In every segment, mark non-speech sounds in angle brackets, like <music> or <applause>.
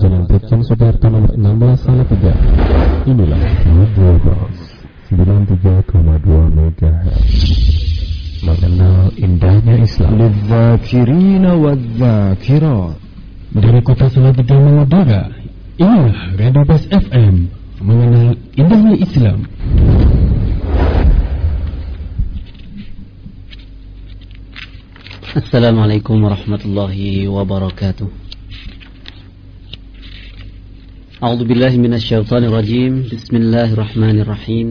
Jalan Brigjen Sudarto nomor 16 Salatiga. Inilah Radio Bos 93,2 MHz. Mengenal indahnya Islam. Lidzakirina wadzakirat. Dari kota Salatiga mengudara. Inilah Radio Bos FM. Mengenal indahnya Islam. Assalamualaikum warahmatullahi wabarakatuh. أعوذ بالله من الشيطان الرجيم. بسم الله الرحمن الرحيم.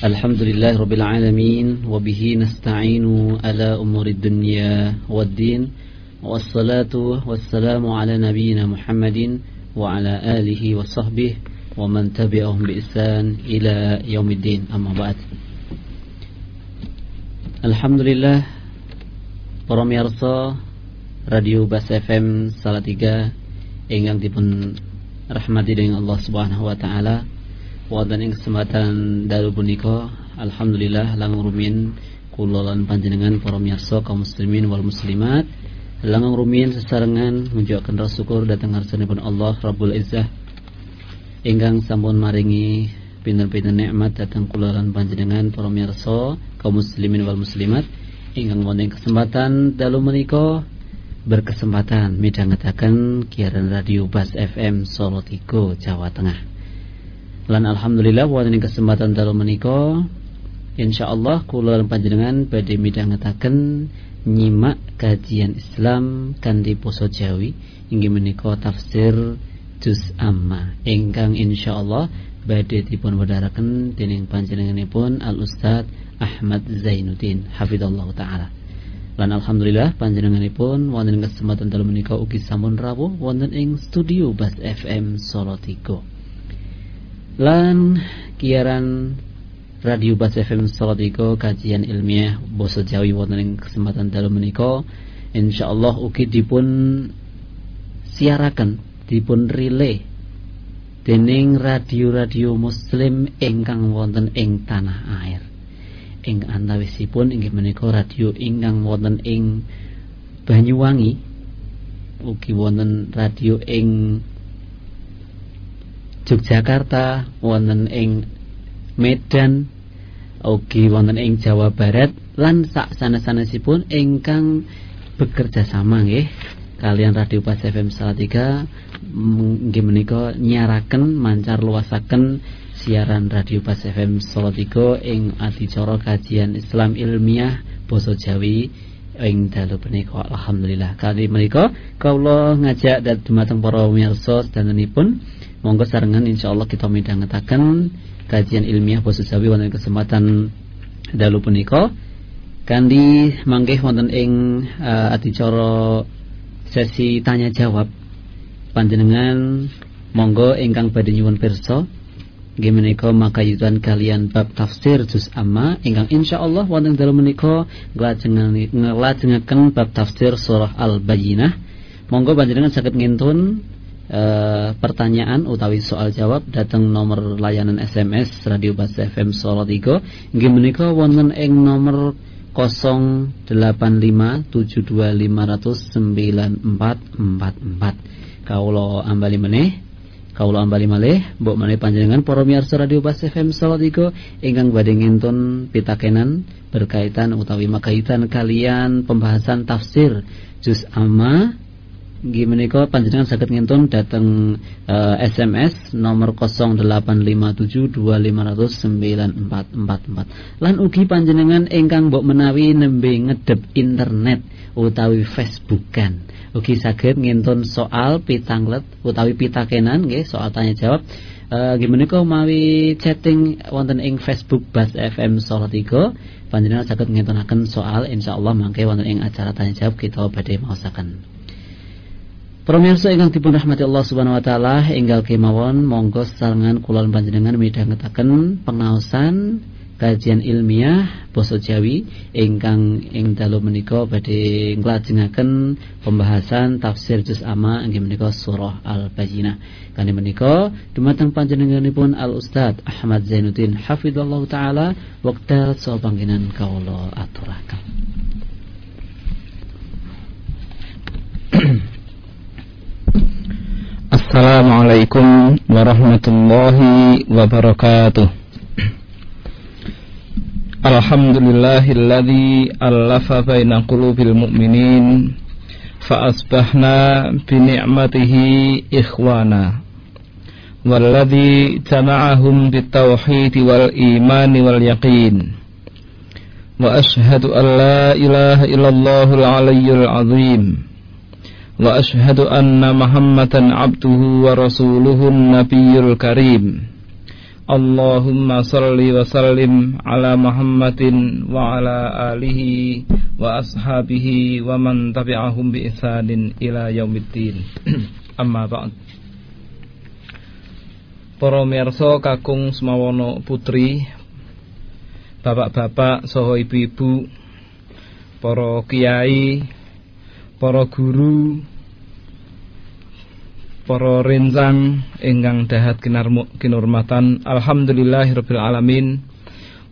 الحمد لله رب العالمين وبه نستعين على أمور الدنيا والدين والصلاة والسلام على نبينا محمد وعلى آله وصحبه ومن تبعهم بإحسان إلى يوم الدين. أما بعد لله. Para miyarsa Radio Bas FM Salatiga ingkang dipun rahmati dengan Allah Subhanahu wa taala. Wonten ing kesempatan dalu punika alhamdulillah langung rumin kula lan panjenengan para miyarsa kaum muslimin wal muslimat. Langung rumin sesarengan menjuakan rasa syukur dhateng ngarsanipun Allah Rabbul Izzah. Ingkang sampun maringi pinten-pinten nikmat dhateng kula lan panjenengan para miyarsa kaum muslimin wal muslimat. Ingkang wonten kesempatan dalu menika berkesempatan midhangetaken kiaran radio Bas FM Solo Tigo Jawa Tengah. Lan alhamdulillah wonten kesempatan dalu menika insyaallah kula lan panjenengan badhe midhangetaken nyimak kajian Islam kanthi basa Jawi inggih menika tafsir juz amma ingkang insyaallah badhe dipun wedharaken dening panjenenganipun Al Ustaz Ahmad Zainuddin hafizallahu taala. Lan alhamdulillah panjenenganipun wonten kesempatan dalu menika ugi sampun rawuh wonten ing studio Bas FM Solo Tigo. Lan kiaran Radio Bas FM Solo Tigo kajian ilmiah basa Jawi wonten ing kesempatan dalu menika insyaallah ugi dipun siaraken dipun relay dening radio-radio muslim ingkang wonten ing tanah air ing antawisipun inggih menika radio ingkang wonten ing Banyuwangi. Ugi wonten radio ing Yogyakarta wonten ing Medan ugi wonten ing Jawa Barat lan sak sanes-sanesipun ingkang bekerja sama nggih. Kalian Radio Pas FM Salatiga nggih menika nyaraken mancar luasaken siaran Radio Pas FM Solo Tigo ing adicara kajian Islam ilmiah basa Jawi ing dalu punika alhamdulillah. Kali menika kula ngajak dumateng para pamirsa sedantenipun. Monggo sarengan insyaallah kita midhangetaken kajian ilmiah basa Jawi wonten kesempatan dalu punika kanthi mangke wonten ing uh, adicara sesi tanya jawab. Panjenengan monggo ingkang badhe nyuwun pirsa Nggih menika makayutan kalian bab tafsir juz amma. Ingkang insyaallah wonten dalam menika nglajengaken bab tafsir surah Al-Bayyinah. Monggo panjenengan saged ngintun e, pertanyaan utawi soal jawab datang nomor layanan SMS Radio Bas FM Solo 3 nggih menika wonten ing nomor 085250594444 kawula ambali meneh Kaulah ambali malih mbok maneh panjenengan para miyarsa Radio Bas FM Salatiga ingkang badhe ngentun pitakenan berkaitan utawi makaitan kalian pembahasan tafsir juz amma. Nggih menika panjenengan saged ngentun dhateng uh, eh, SMS nomor 085725094444 lan ugi panjenengan ingkang mbok menawi nembe ngedep internet utawi Facebookan ugi saged ngintun soal pitanglet utawi pitakenan nggih soal tanya jawab uh, gimana kau mawi chatting wonten ing Facebook Bas FM Solo 3 panjenengan saged ngintunaken soal insyaallah mangke wonten ing acara tanya jawab kita badhe maosaken. Pemirsa ingkang dipun rahmati Allah Subhanahu wa taala enggal kemawon monggo sarangan kula panjenengan midhangetaken pengaosan kajian ilmiah basa Jawi ingkang ing dalu menika badhe nglajengaken pembahasan tafsir juz amma inggih menika surah Al-Bayyinah. Kani menika dumateng panjenenganipun Al Ustaz Ahmad Zainuddin hafizallahu taala wekdal saha panggenan kawula aturaken. Assalamualaikum warahmatullahi wabarakatuh الحمد لله الذي ألف بين قلوب المؤمنين فأصبحنا بنعمته إخوانا والذي جمعهم بالتوحيد والإيمان واليقين. وأشهد أن لا إله إلا الله العلي العظيم. وأشهد أن محمدا عبده ورسوله النبي الكريم. Allahumma salli wa sallim ala Muhammadin wa ala alihi wa ashabihi wa man tabi'ahum bi ihsanin ila yaumiddin. <clears throat> Amma ba'd. Para mirsa kakung semawono putri, bapak-bapak saha ibu-ibu, para kiai, para guru, para rencang ingkang dahat kinurmatan alhamdulillahirabbil alamin.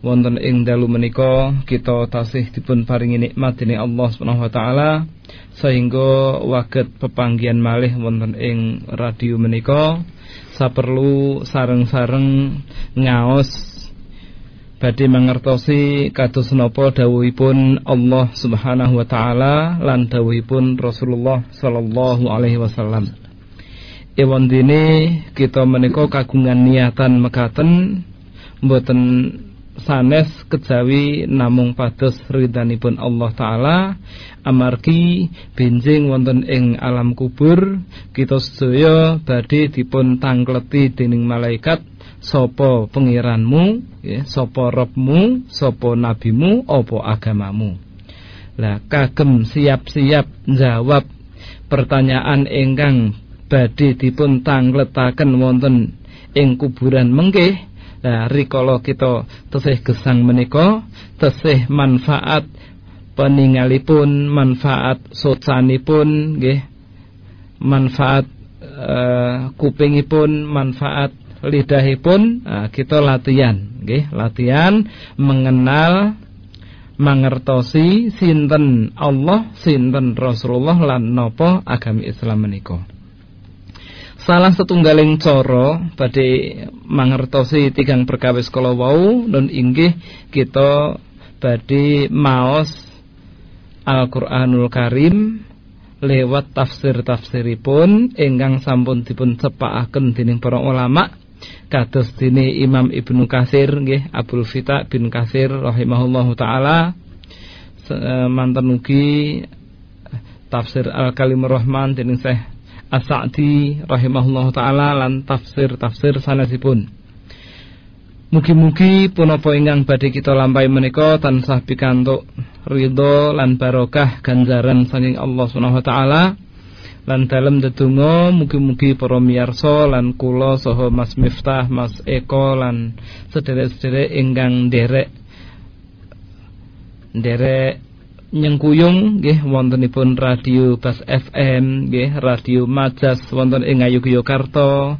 Wonten ing dalu menika kita tasih dipun paringi nikmat dening Allah Subhanahu wa taala sehingga waget pepanggihan malih wonten ing radio menika. Saperlu sareng-sareng ngaos badhe mangertosi kados napa dawuhipun Allah Subhanahu wa taala lan dawuhipun Rasulullah sallallahu alaihi wasallam Ewan dini kita menika kagungan niatan mekaten mboten sanes kejawi namung pados ridhanipun Allah taala. Amargi benjing wonten ing alam kubur kita sedaya badhe dipun tangkleti dening malaikat sapa pengiranmu? Ya sapa robmu? Sapa nabimu? Apa agamamu? Lah kagem siap-siap jawab pertanyaan ingkang badhe dipun tangletaken wonten ing kuburan mengke. Nah rikala kita tesih gesang menika tesih manfaat peningalipun manfaat socanipun nggih. Manfaat uh, kupingipun manfaat lidahipun uh, kita latihan nggih. Latihan mengenal mangertosi sinten Allah sinten Rasulullah lan napa agami Islam menika Salah setunggaling coro badhe mangertosi tigang perkawis kala wau nun inggih kita badhe maos Al-Qur'anul Karim lewat tafsir-tafsiripun ingkang sampun dipun cepakaken dening para ulama kados dene Imam Ibnu Katsir nggih Abdul Fita bin Katsir rahimahullahu taala. Mantan ugi tafsir Al-Kalimur Rahman dening Syekh As-Sa'di rahimahullah taala lan tafsir-tafsir sanesipun. Mugi-mugi punapa ingkang badhe kita lampahi menika tansah pikantuk ridho lan barokah ganjaran saking Allah Subhanahu wa taala. Lan dalem dedonga mugi-mugi para miyarsa lan kula saha Mas Miftah, Mas Eko lan sederek-sederek ingkang nderek nderek nyengkuyung nggih wontenipun radio Bas FM nggih radio Majas wonten ing Ngayogyakarta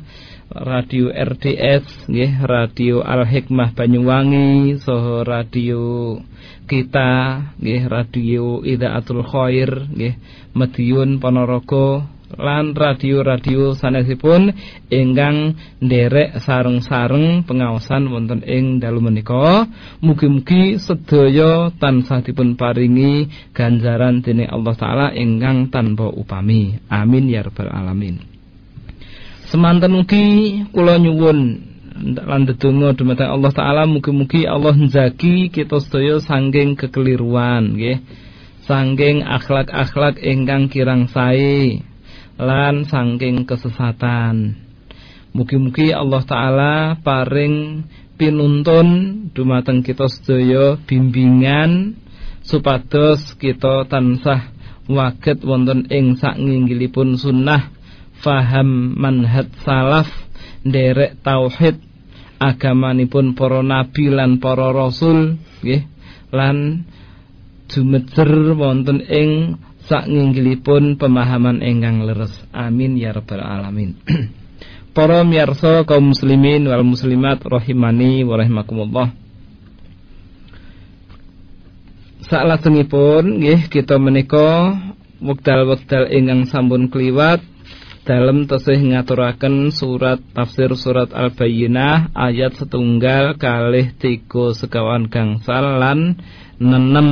radio RDS nggih radio Al Hikmah Banyuwangi saha radio kita nggih radio Idaatul Khair nggih Madiun Ponorogo lan radio-radio sanesipun ingkang nderek sareng-sareng pengawasan wonten ing dalu menika. Mugi-mugi sedaya tansah dipun paringi ganjaran dening Allah taala ingkang tanpa upami. Amin ya rabbal alamin. Semanten mugi kula nyuwun lan dumateng Allah taala mugi-mugi Allah njagi kita sedaya sangking kekeliruan nggih. Sangking akhlak-akhlak ingkang kirang sae lan saking kesesatan. Mugi-mugi Allah taala paring pinuntun dumateng kita sedaya bimbingan supados kita tansah waget wonten ing saknginggilipun sunnah faham manhaj salaf nderek tauhid agamanipun para nabi lan para rasul nggih lan jumejer wonten ing saknginggilipun pemahaman ingkang leres. Amin ya rabbal alamin. <clears throat> Para miyarsa kaum muslimin wal muslimat rahimani wa rahimakumullah. Saklajengipun nggih kita menika wekdal-wekdal ingkang sampun kliwat dalam tesih ngaturaken surat tafsir surat Al-Bayyinah ayat setunggal kalih tiga sekawan gangsal lan nenem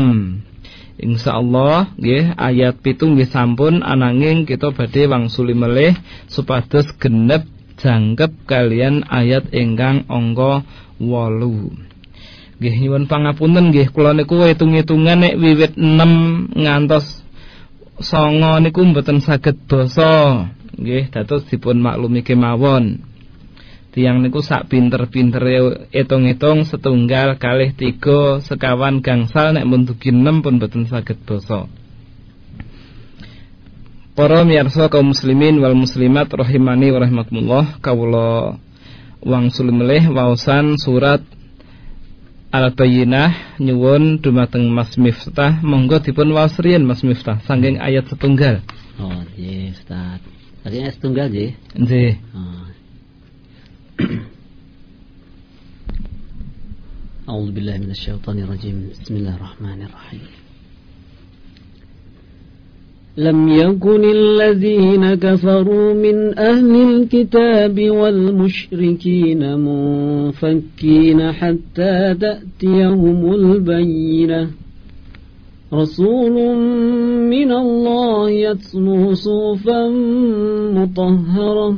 Insyaallah nggih ayat pitung nggih sampun ananging kita badhe wangsuli melih supados genep jangkep kalian ayat ingkang angka 8. Nggih nyuwun pangapunten nggih kula niku hitung-hitungan nek wiwit 6 ngantos 9 niku mboten saged basa. Nggih dados dipun maklumi kemawon tiang niku sak pinter-pintere hitung-hitung setunggal kalih tiga sekawan gangsal nek mun dugi 6 pun boten saged basa. Para miyarsa kaum muslimin wal muslimat rahimani wa rahimakumullah kawula wangsul melih waosan surat Al-Bayyinah nyuwun dumateng Mas Miftah monggo dipun waos riyen Mas Miftah saking ayat setunggal. Oh, nggih Ustaz. Ayat setunggal nggih. Nggih. Oh. <coughs> أعوذ بالله من الشيطان الرجيم. بسم الله الرحمن الرحيم. لم يكن الذين كفروا من أهل الكتاب والمشركين منفكين حتى تأتيهم البينة. رسول من الله يتلو صوفا مطهرة.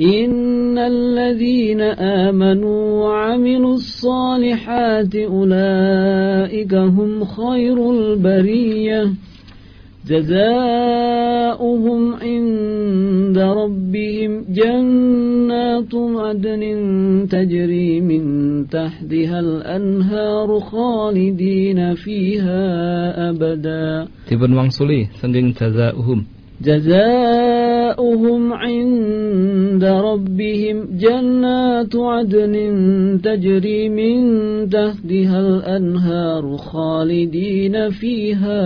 إن الذين آمنوا وعملوا الصالحات أولئك هم خير البرية جزاؤهم عند ربهم جنات عدن تجري من تحتها الأنهار خالدين فيها أبدا Dipun wangsuli saking jazaohum جزاؤهم عند ربهم جنات عدن تجري من تحتها الأنهار خالدين فيها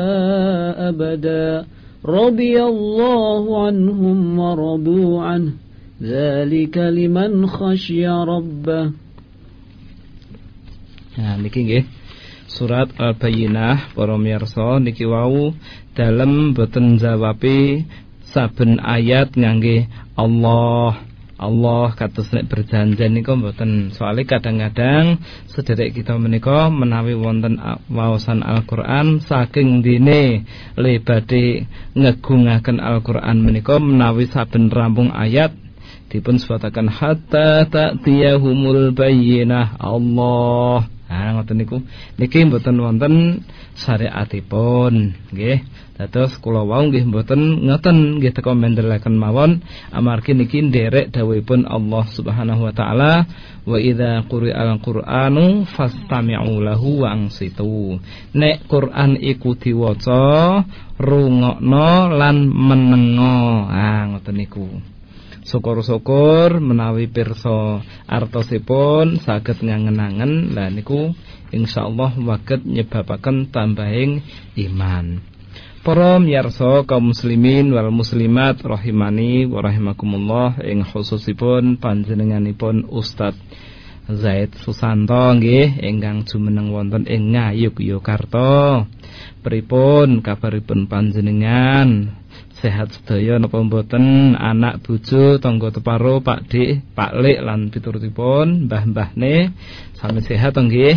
أبدا. رضي الله عنهم ورضوا عنه. ذلك لمن خشي ربه. Nah niki surat Al-Bayyinah para miyarsa niki wau dalem boten jawabi saben ayat ngangge Allah. Allah kados nek berjanji niku mboten soalnya kadang-kadang sederek kita menika menawi wonten waosan Al-Qur'an saking dine lebade ngegungaken Al-Qur'an menika menawi saben rampung ayat dipun sebataken hatta ta'tiyahumul bayyinah. Allah Nah, ngoten niku. Niki mboten wonten syariatipun, nggih. Dados kula wau nggih mboten ngoten nggih teka mendelaken mawon amargi niki nderek dawuhipun Allah Subhanahu wa taala wa idza quri'al qur'anu fastami'u lahu wa ansitu. Nek Quran iku diwaca, rungokno lan menengo. Ah ngoten niku. Syukur-syukur menawi pirsa artosipun saged ngangen-angen lah niku insyaallah waget nyebabaken tambahing iman. Para miyarsa kaum muslimin wal muslimat rahimani wa rahimakumullah ing khususipun panjenenganipun Ustaz Zaid Susanto nggih ingkang jumeneng wonten ing Ngayogyakarta. Pripun kabaripun panjenengan? Sehat sedaya napa mboten? Anak bojo tangga teparo Pak Dik Pak Lik lan piturutipun mbah-mbahne. Sami sehat nggih.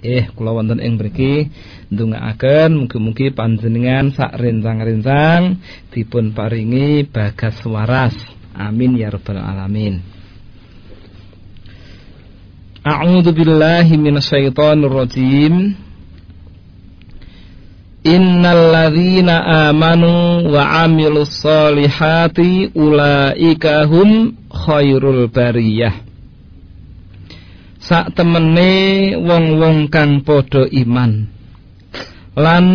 Eh kula wonten ing mriki ndongaaken mugi-mugi panjenengan sak rencang-rencang dipun paringi bagas waras. Amin ya rabbal alamin. A'udzu billahi minasyaitonir rajim. Innal ladzina amanu wa 'amilus solihati ulaika hum khairul bariyah. Sak temene wong-wong kang padha iman lan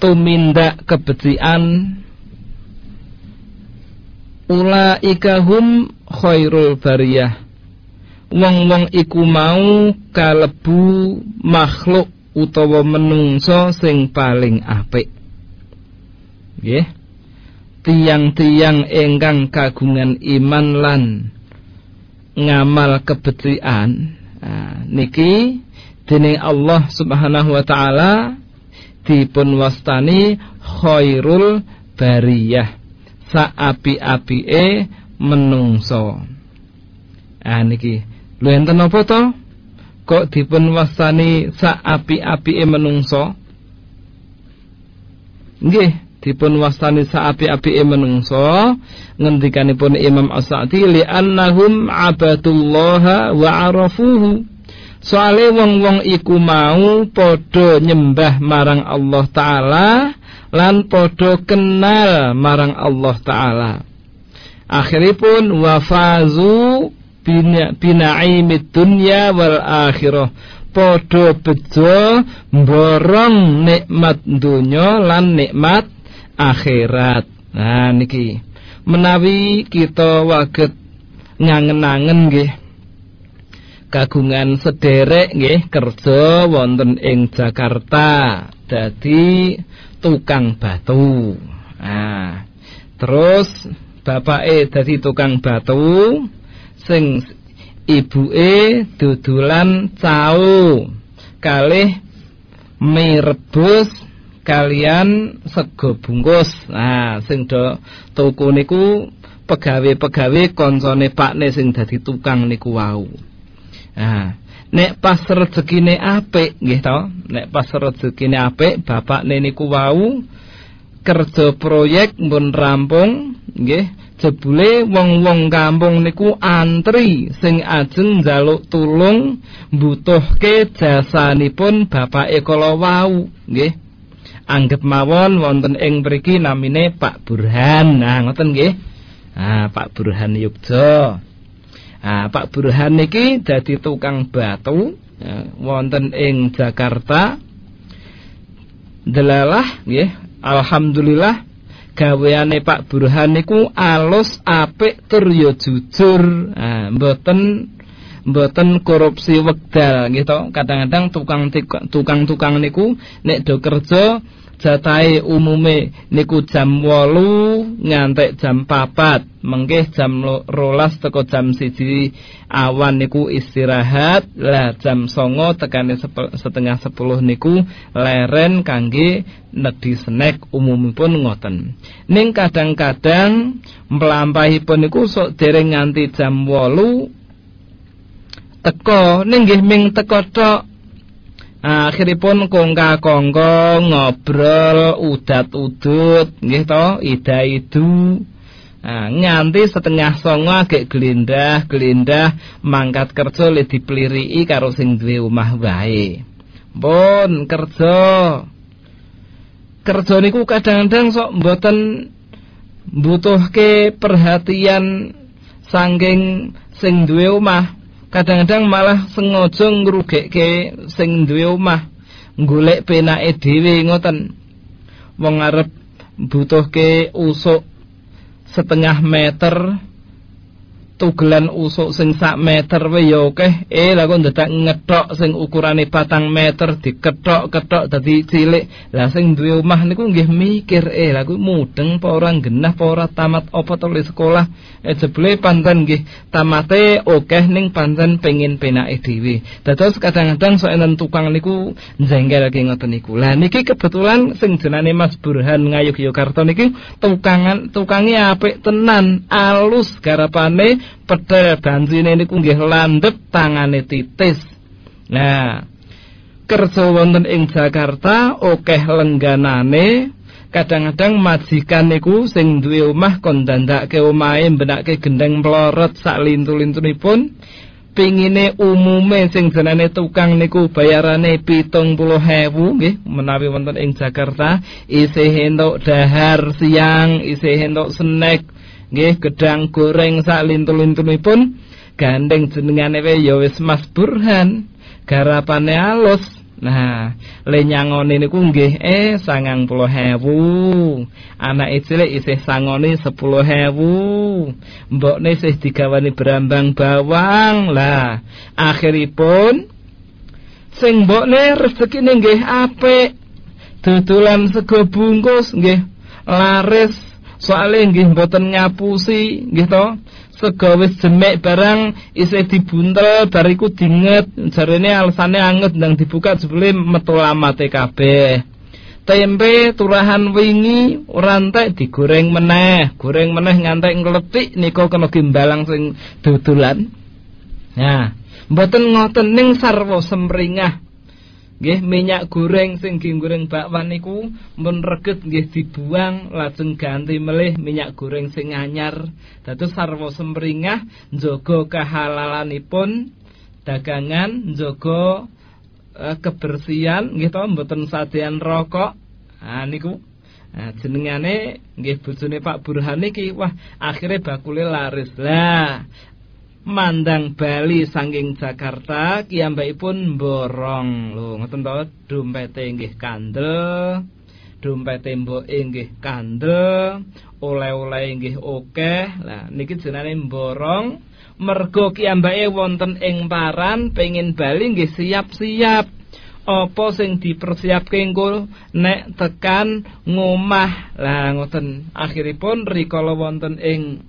tumindak kebecikan ulaika hum khairul bariyah wong-wong iku mau kalebu makhluk utawa menungso sing paling apik. Nggih. Tiang-tiang ingkang kagungan iman lan ngamal kebecikan. Nah, niki dening Allah Subhanahu wa taala dipun wastani khairul bariyah. Saapi-apike menungso. Ah niki Lho enten apa to? Kok dipun wastani sak api-apike menungso? Nggih, dipun wastani sak api-apike menungso, ngendikanipun Imam As-Sa'di li'annahum abadullah wa arafuhu. Soale wong-wong iku mau padha nyembah marang Allah taala lan padha kenal marang Allah taala. Akhiripun wafazu binaimid dunya wal akhirah. Padha bejo mborong nikmat dunya lan nikmat akhirat. Nah niki. Menawi kita waget ngangen-angen nggih. Kagungan sederek nggih kerja wonten ing Jakarta. Dadi tukang batu. Nah terus bapake dadi tukang batu sing ibuke dudulan cao kalih mie rebus kalian sego bungkus. Nah sing do tuku niku pegawe-pegawe koncone pakne sing dadi tukang niku wau. Nah nek pas rezekine apik nggih to nek pas rezekine apik bapakne niku wau kerja proyek pun rampung nggih jebule wong-wong kampung niku antri sing ajeng njaluk tulung mbutuhke jasanipun bapake kala wau nggih. Anggap mawon wonten ing mriki namine Pak Burhan. Nah ngoten nggih. Ah Pak Burhan Yogja. Ah Pak Burhan niki dadi tukang batu ya, wonten ing Jakarta. Delalah nggih. Alhamdulillah gaweane Pak Burhan niku alus apik tur ya jujur. Nah, mboten mboten korupsi wekdal gitu. Kadang-kadang tukang tukang-tukang niku nek do kerja jatahe umume niku jam 8 ngantek jam 4 mengke jam rolas teko jam siji awan niku istirahat. Lah jam songo tekane setengah sepuluh niku leren kangge nedhi snack umumipun ngoten. Ning kadang-kadang mlampahipun niku sok dereng nganti jam 8 teko. Ning nggih ming teko tok akhiripun kongka kongko ngobrol udat udut nggih to ida itu nah, nganti setengah songo agak gelindah gelindah mangkat kerja le dipeliriki karo sing duwe omah wae. Pun kerja. Kerja niku kadang-kadang sok mboten butuhke perhatian sangking sing duwe omah kadang-kadang malah sengaja ngrugekke sing duwe omah golek penake dhewe ngoten. Wong arep butuhke usuk setengah meter tugelan usuk sing sak meter wae ya akeh. Eh lha kok ndadak ngethok sing ukurane patang meter dikethok-kethok dadi cilik. Lah sing duwe omah niku nggih mikir eh lha kuwi mudeng apa ora genah apa ora tamat apa to sekolah. Eh jebule panten nggih tamate akeh ning panten pengin penake dhewe. Dados kadang-kadang sok enten tukang niku njengkelke ngoten niku. Lah niki kebetulan sing jenenge Mas Burhan Ngayogyakarta niki tukangan tukange apik tenan alus garapane pedhel bancine niku nggih landhep tangane titis. Nah, kerja wonten ing Jakarta akeh lengganane. Kadang-kadang majikan niku sing duwe omah kon dandake omahe mbenake gendeng mlorot sak lintu-lintunipun. Pingine umume sing jenenge tukang niku bayarane 70.000 nggih menawi wonten ing Jakarta. Isih entuk dahar siang isih entuk snack nggih gedang goreng sak lintul-lintulipun gandeng jenengane ya wis Mas Burhan garapane alus Nah, le nyangone niku nggih eh 90.000. Anake cilik isih sangone 10.000. Mbokne isih digawani berambang bawang. Lah, akhiripun sing mbokne rezekine nggih apik. Dodolan sego bungkus nggih laris. Soale nggih mboten ngapusi nggih to? Sego wis jemek barang isih dibuntel bariku dinget. Jarene alasane anget ndang dibuka jebule metu lamate kabeh. Tempe turahan wingi ora entek digoreng meneh. Goreng meneh ngantek ngletik nika kena gimbalang sing dodolan. Nah mboten ngoten ning sarwa semringah Nggih minyak goreng sing digoreng bakwan niku mun reget nggih dibuang lajeng ganti melih minyak goreng sing anyar. Dados sarwa semringah njaga kehalalanipun dagangan, njaga uh, kebersihan nggih to mboten sadean rokok. Ah niku Nah, jenengane nggih bojone Pak Burhan iki wah akhirnya bakule laris. Lah, mandang Bali saking Jakarta pun borong lho ngoten to? Dompete nggih kandel dompete mbok nggih kandel oleh-oleh nggih akeh lah niki jenenge borong mergo kiyambake wonten ing paran pengin Bali nggih siap-siap. Apa sing dipersiapke engko nek tekan ngomah. Lah ngoten. Akhiripun rikala wonten ing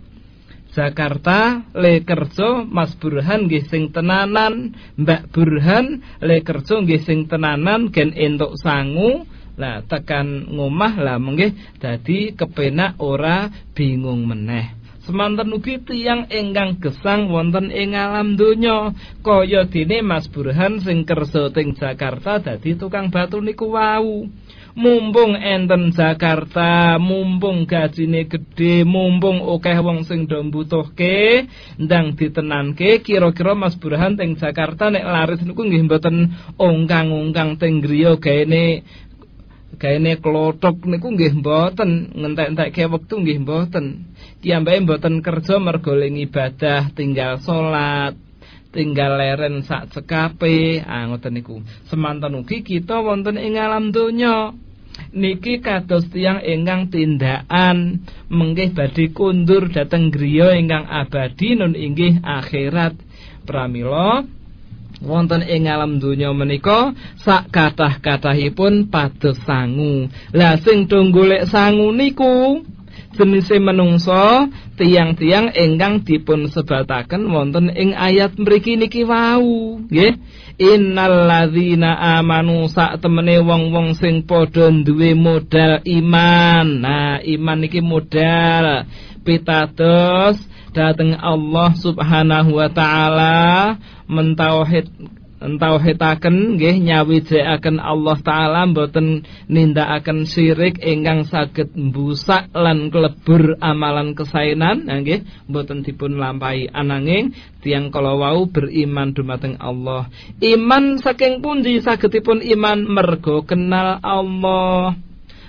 Jakarta le kerja Mas Burhan nggih sing tenanan Mbak Burhan le kerja nggih sing tenanan gen entuk sangu lah tekan ngomah lah menggih dadi kepenak ora bingung meneh. Semanten ugi tiyang ingkang gesang wonten ing alam donya. Kaya dene Mas Burhan sing kerja teng Jakarta dadi tukang batu niku wau mumpung enten Jakarta, mumpung gajine gede, mumpung akeh wong sing do mbutuhke, ndang ditenanke kira-kira Mas Burhan teng Jakarta nek laris niku nggih mboten ongkang-ongkang teng griya gaene gaene klothok niku nggih mboten ngentek-entekke wektu nggih mboten. Kiyambake mboten kerja mergo ibadah, tinggal salat, tinggal leren sak cekape ah ngoten niku semanten ugi kita wonten ing alam donya niki kados tiyang ingkang tindakan menggih badhe kundur dhateng griya ingkang abadi nun inggih akhirat. Pramila wonten ing alam donya menika sak kathah-kathahipun pados sangu. Lah sing do golek sangu niku jenise menungso tiang-tiang ingkang dipun sebataken wonten ing ayat mriki niki wau nggih innalladzina amanu sak temene wong-wong sing padha duwe modal iman. Nah iman iki modal. Pitados dateng Allah Subhanahu wa taala mentauhid entauhidaken nggih nyawijekaken Allah taala mboten nindakaken syirik ingkang saged mbusak lan klebur amalan kesainan. Nggih mboten dipun lampahi. Ananging tiang kala wau beriman dumateng Allah. Iman saking pundi sagedipun iman? Mergo kenal Allah.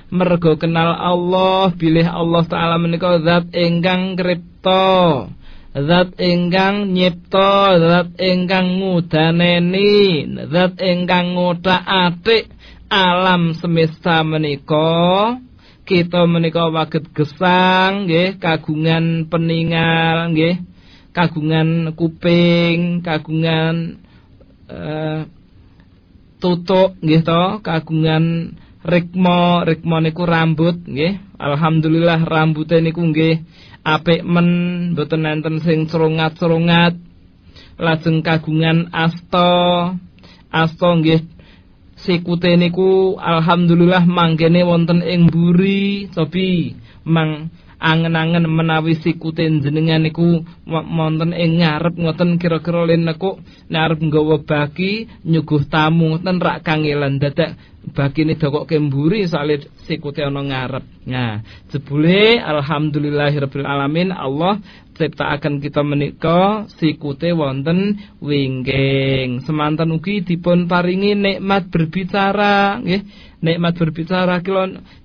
Mergo kenal Allah bilih Allah taala menika zat ingkang kripto zat ingkang nyipta zat ingkang ngudaneni zat ingkang ngothak-atik alam semesta menika. Kita menika waget gesang nggih kagungan peningal nggih kagungan kuping kagungan uh, tutuk nggih to kagungan rikma rikma niku rambut nggih. Alhamdulillah rambute niku nggih apik men mboten enten sing crungat-crungat lajeng kagungan asta. Asta nggih sikute niku alhamdulillah manggene wonten ing mburi. Cobi mang angen-angen menawi sikute jenengan niku wonten ing ngarep ngoten kira-kira len niku arep nggawa baki nyuguh tamu ngoten rak kangelan dadak bakine dokok kemburi soalé sikute ana ngarep. Nah, jebule alhamdulillahirabbil alamin Allah ciptakaken kita menika sikute wonten wingking. Semanten ugi dipun paringi nikmat berbicara nggih. Nikmat berbicara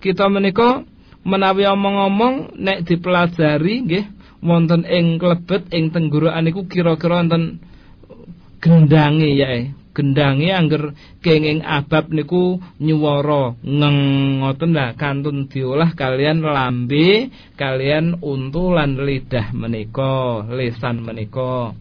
kita menika menawi omong-omong nek dipelajari nggih wonten ing klebet ing tenggorokan niku kira-kira wonten gendange ya gendange angger kenging abab niku nyuwara ngeng ngoten lah kantun diolah kalian lambe kalian untu lan lidah menika lesan menika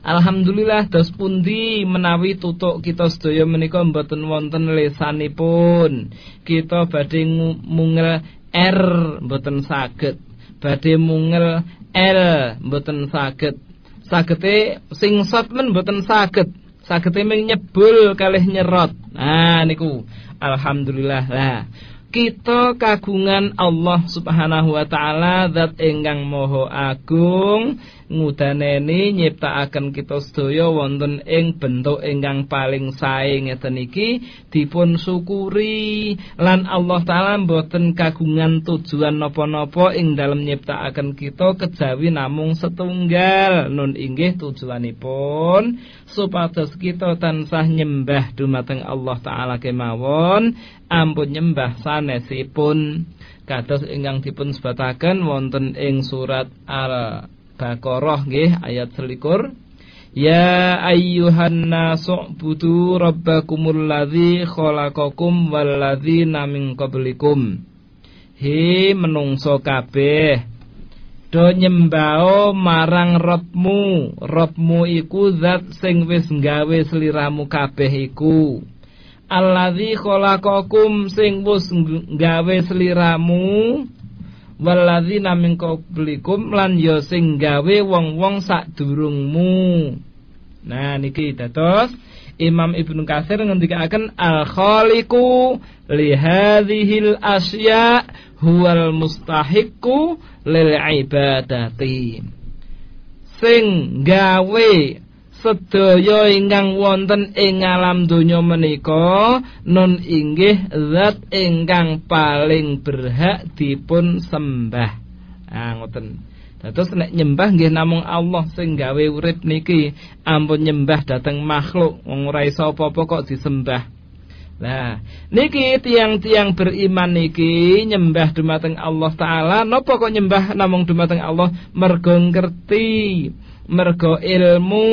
Alhamdulillah dos pundi menawi tutuk kita sedaya menika mboten wonten lesanipun. Kita badhe mungel R mboten saged. Badhe mungel L mboten saged. Sagete sing sot men mboten saged. Sagete nyebul kalih nyerot. Nah niku alhamdulillah lah kita kagungan Allah Subhanahu wa taala zat ingkang moho agung ngudaneni nyiptakaken kita sedaya wonten ing bentuk ingkang paling sae ngeten iki dipun syukuri. Lan Allah taala mboten kagungan tujuan napa-napa ing dalem nyiptakaken kita kejawi namung setunggal. Nun inggih tujuanipun supados kita tansah nyembah dumateng Allah taala kemawon ampun nyembah sanesipun. Kados ingkang dipun sebataken wonten ing surat al Baqarah nggih ayat selikur. Ya ayyuhan nasu budu rabbakumul ladzi khalaqakum wal ladzina min qablikum. He menungso kabeh do nyembao marang Rabbmu. Rabbmu iku zat sing wis nggawe sliramu kabeh iku. Alladzi khalaqakum sing wis nggawe sliramu waladzina min qablikum lan ya sing gawe wong-wong sadurungmu. Nah niki dados Imam Ibnu Katsir ngendikaken al khaliqu li hadhil asya huwal mustahiqu lil ibadati. Sing gawe sedaya ingkang wonten ing alam donya menika non inggih zat ingkang paling berhak dipun sembah. Ah ngoten. Dados nek nyembah nggih namung Allah sing gawe urip niki, ampun nyembah dateng makhluk wong ora iso apa-apa kok disembah. Nah, niki tiang-tiang beriman niki nyembah dumateng Allah taala, napa kok nyembah namung dumateng Allah mergo ngerti mergo ilmu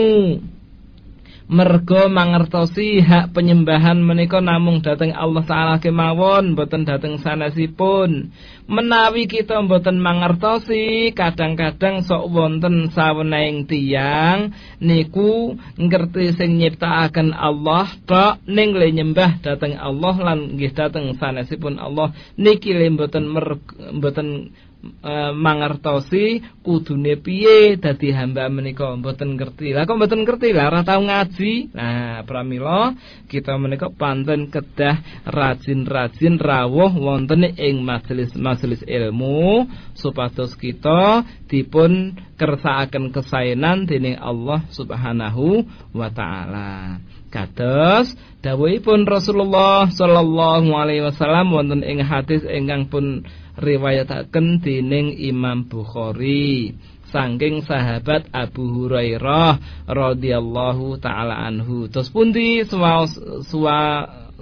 mergo mangertosi hak penyembahan menika namung dateng Allah taala kemawon boten dateng sanesipun. Menawi kita boten mangertosi kadang-kadang sok wonten saweneing tiang niku ngerti sing nyiptakaken Allah tok ning le nyembah dateng Allah lan nggih dateng sanesipun Allah. Niki le boten boten e, mangertosi kudune piye dadi hamba menika mboten ngerti. Lah kok mboten ngerti lah ora tau ngaji. Nah, pramila kita menika panten kedah rajin-rajin rawuh wonten ing majelis-majelis ilmu supados kita dipun kersakaken kesaenan dening Allah Subhanahu wa taala. Kados dawuhipun Rasulullah sallallahu alaihi wasallam wonten ing hadis ingkang pun riwayataken dening Imam Bukhari. Saking sahabat Abu Hurairah radhiyallahu taala anhu. Terus pundi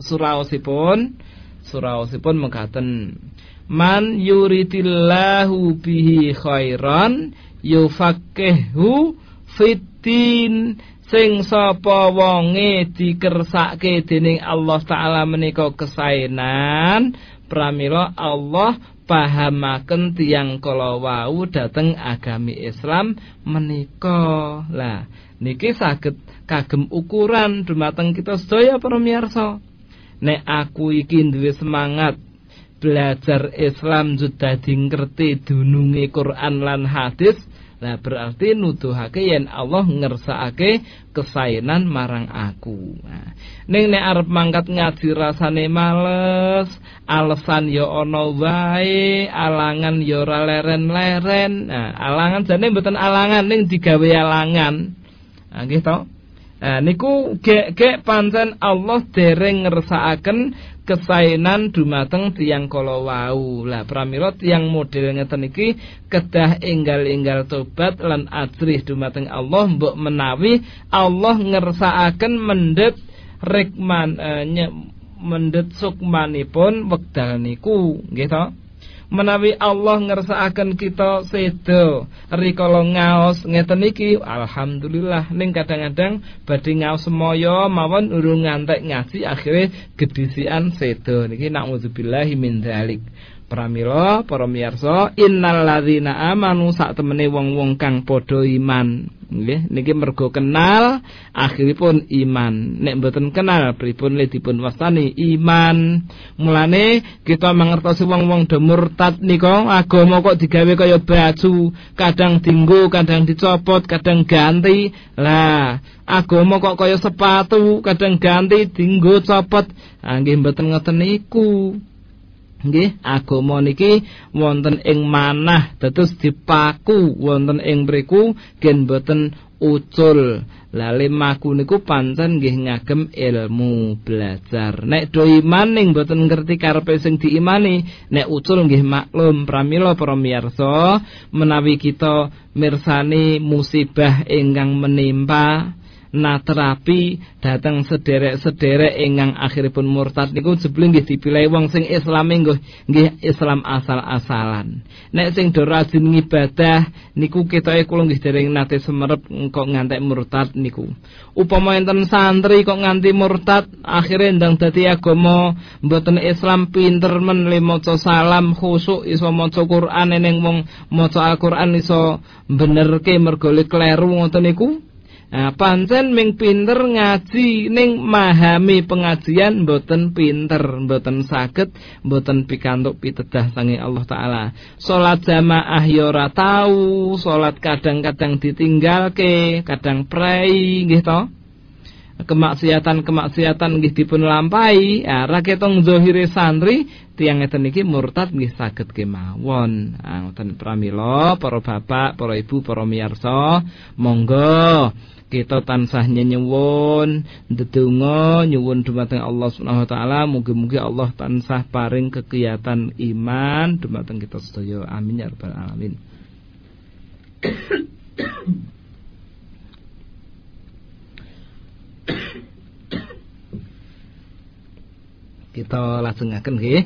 suraosipun suraosipun mekaten. Man yuridillahu bihi khairan yufaqihu fitin sing sapa wonge dikersake dening Allah taala menika kesaenan pramila Allah pahamaken tiang kala wau dhateng agami Islam menika. Lah, niki saged kagem ukuran dumateng kita sedaya para miyarsa. Nek aku iki duwe semangat belajar Islam dadi ngerti dununge Quran lan hadis, Nah berarti nuduhake yen Allah ngersakake kesainan marang aku. Nah, ning nek arep mangkat ngaji rasane males, alasan ya ana wae, alangan ya ora leren-leren. Nah, alangan jane mboten alangan ning digawe alangan. Nah, nggih to? Nah, niku gek-gek pancen Allah dereng ngersakaken kesainan dumateng tiang kala wau. Lah pramila tiang model ngeten iki kedah enggal-enggal tobat lan ajrih dumateng Allah mbok menawi Allah ngersakaken mendhet rikman eh, mendhet sukmanipun wekdal niku nggih to menawi Allah ngersakaken kita sedo rikala ngaos ngeten iki. Alhamdulillah. Ning kadang-kadang badhe ngaos semoyo mawon urung ngantek ngaji akhire gedisian sedo niki naudzubillahi min dzalik Pramila para miyarsa innalladzina amanu sak temene wong-wong kang padha iman. Nggih niki mergo kenal akhiripun iman. Nek mboten kenal pripun le dipun wastani? Iman. Mulane kita mangertosi wong-wong do murtad nika agama kok digawe kaya baju kadang dinggo kadang dicopot kadang ganti. Lah agama kok kaya sepatu kadang ganti dinggo copot. Ah nggih mboten ngoten niku nggih agama niki wonten ing manah dados dipaku wonten ing mriku gen boten ucul. Lali maku niku pancen nggih ngagem ilmu belajar. Nek do iman ning boten ngerti karepe sing diimani nek ucul nggih maklum pramila para miyarsa menawi kita mirsani musibah ingkang menimpa terapi datang sederek-sederek ingkang akhiripun murtad niku jebule nggih dipilih wong sing Islam nggih nggih Islam asal-asalan. Nek sing do rajin ngibadah niku ketoke kula nggih dereng nate semerep kok ngantek murtad niku. Upama enten santri kok nganti murtad akhire ndang dadi agama mboten Islam pinter men le maca salam khusuk iso maca Quran ning wong maca Al-Qur'an iso benerke mergo kleru ngoten niku Nah, pancen ming pinter ngaji ning mahami pengajian mboten pinter, mboten saged, mboten pikantuk pitedah sange Allah taala. Salat jamaah ya ora tau, salat kadang-kadang ditinggalke, kadang prei nggih to. Kemaksiatan-kemaksiatan nggih dipun lampahi, ya raketong zahire santri tiang ngeten iki murtad nggih saged kemawon. Ah ngoten pramila para bapak, para ibu, para miyarsa, monggo kita tansah nyuwun ndedonga nyuwun dumateng Allah Subhanahu wa taala. Mugi-mugi Allah tansah paring kegiatan iman. Dumateng kita sedaya. Amin ya rabbal alamin. Kita lajengaken nggih.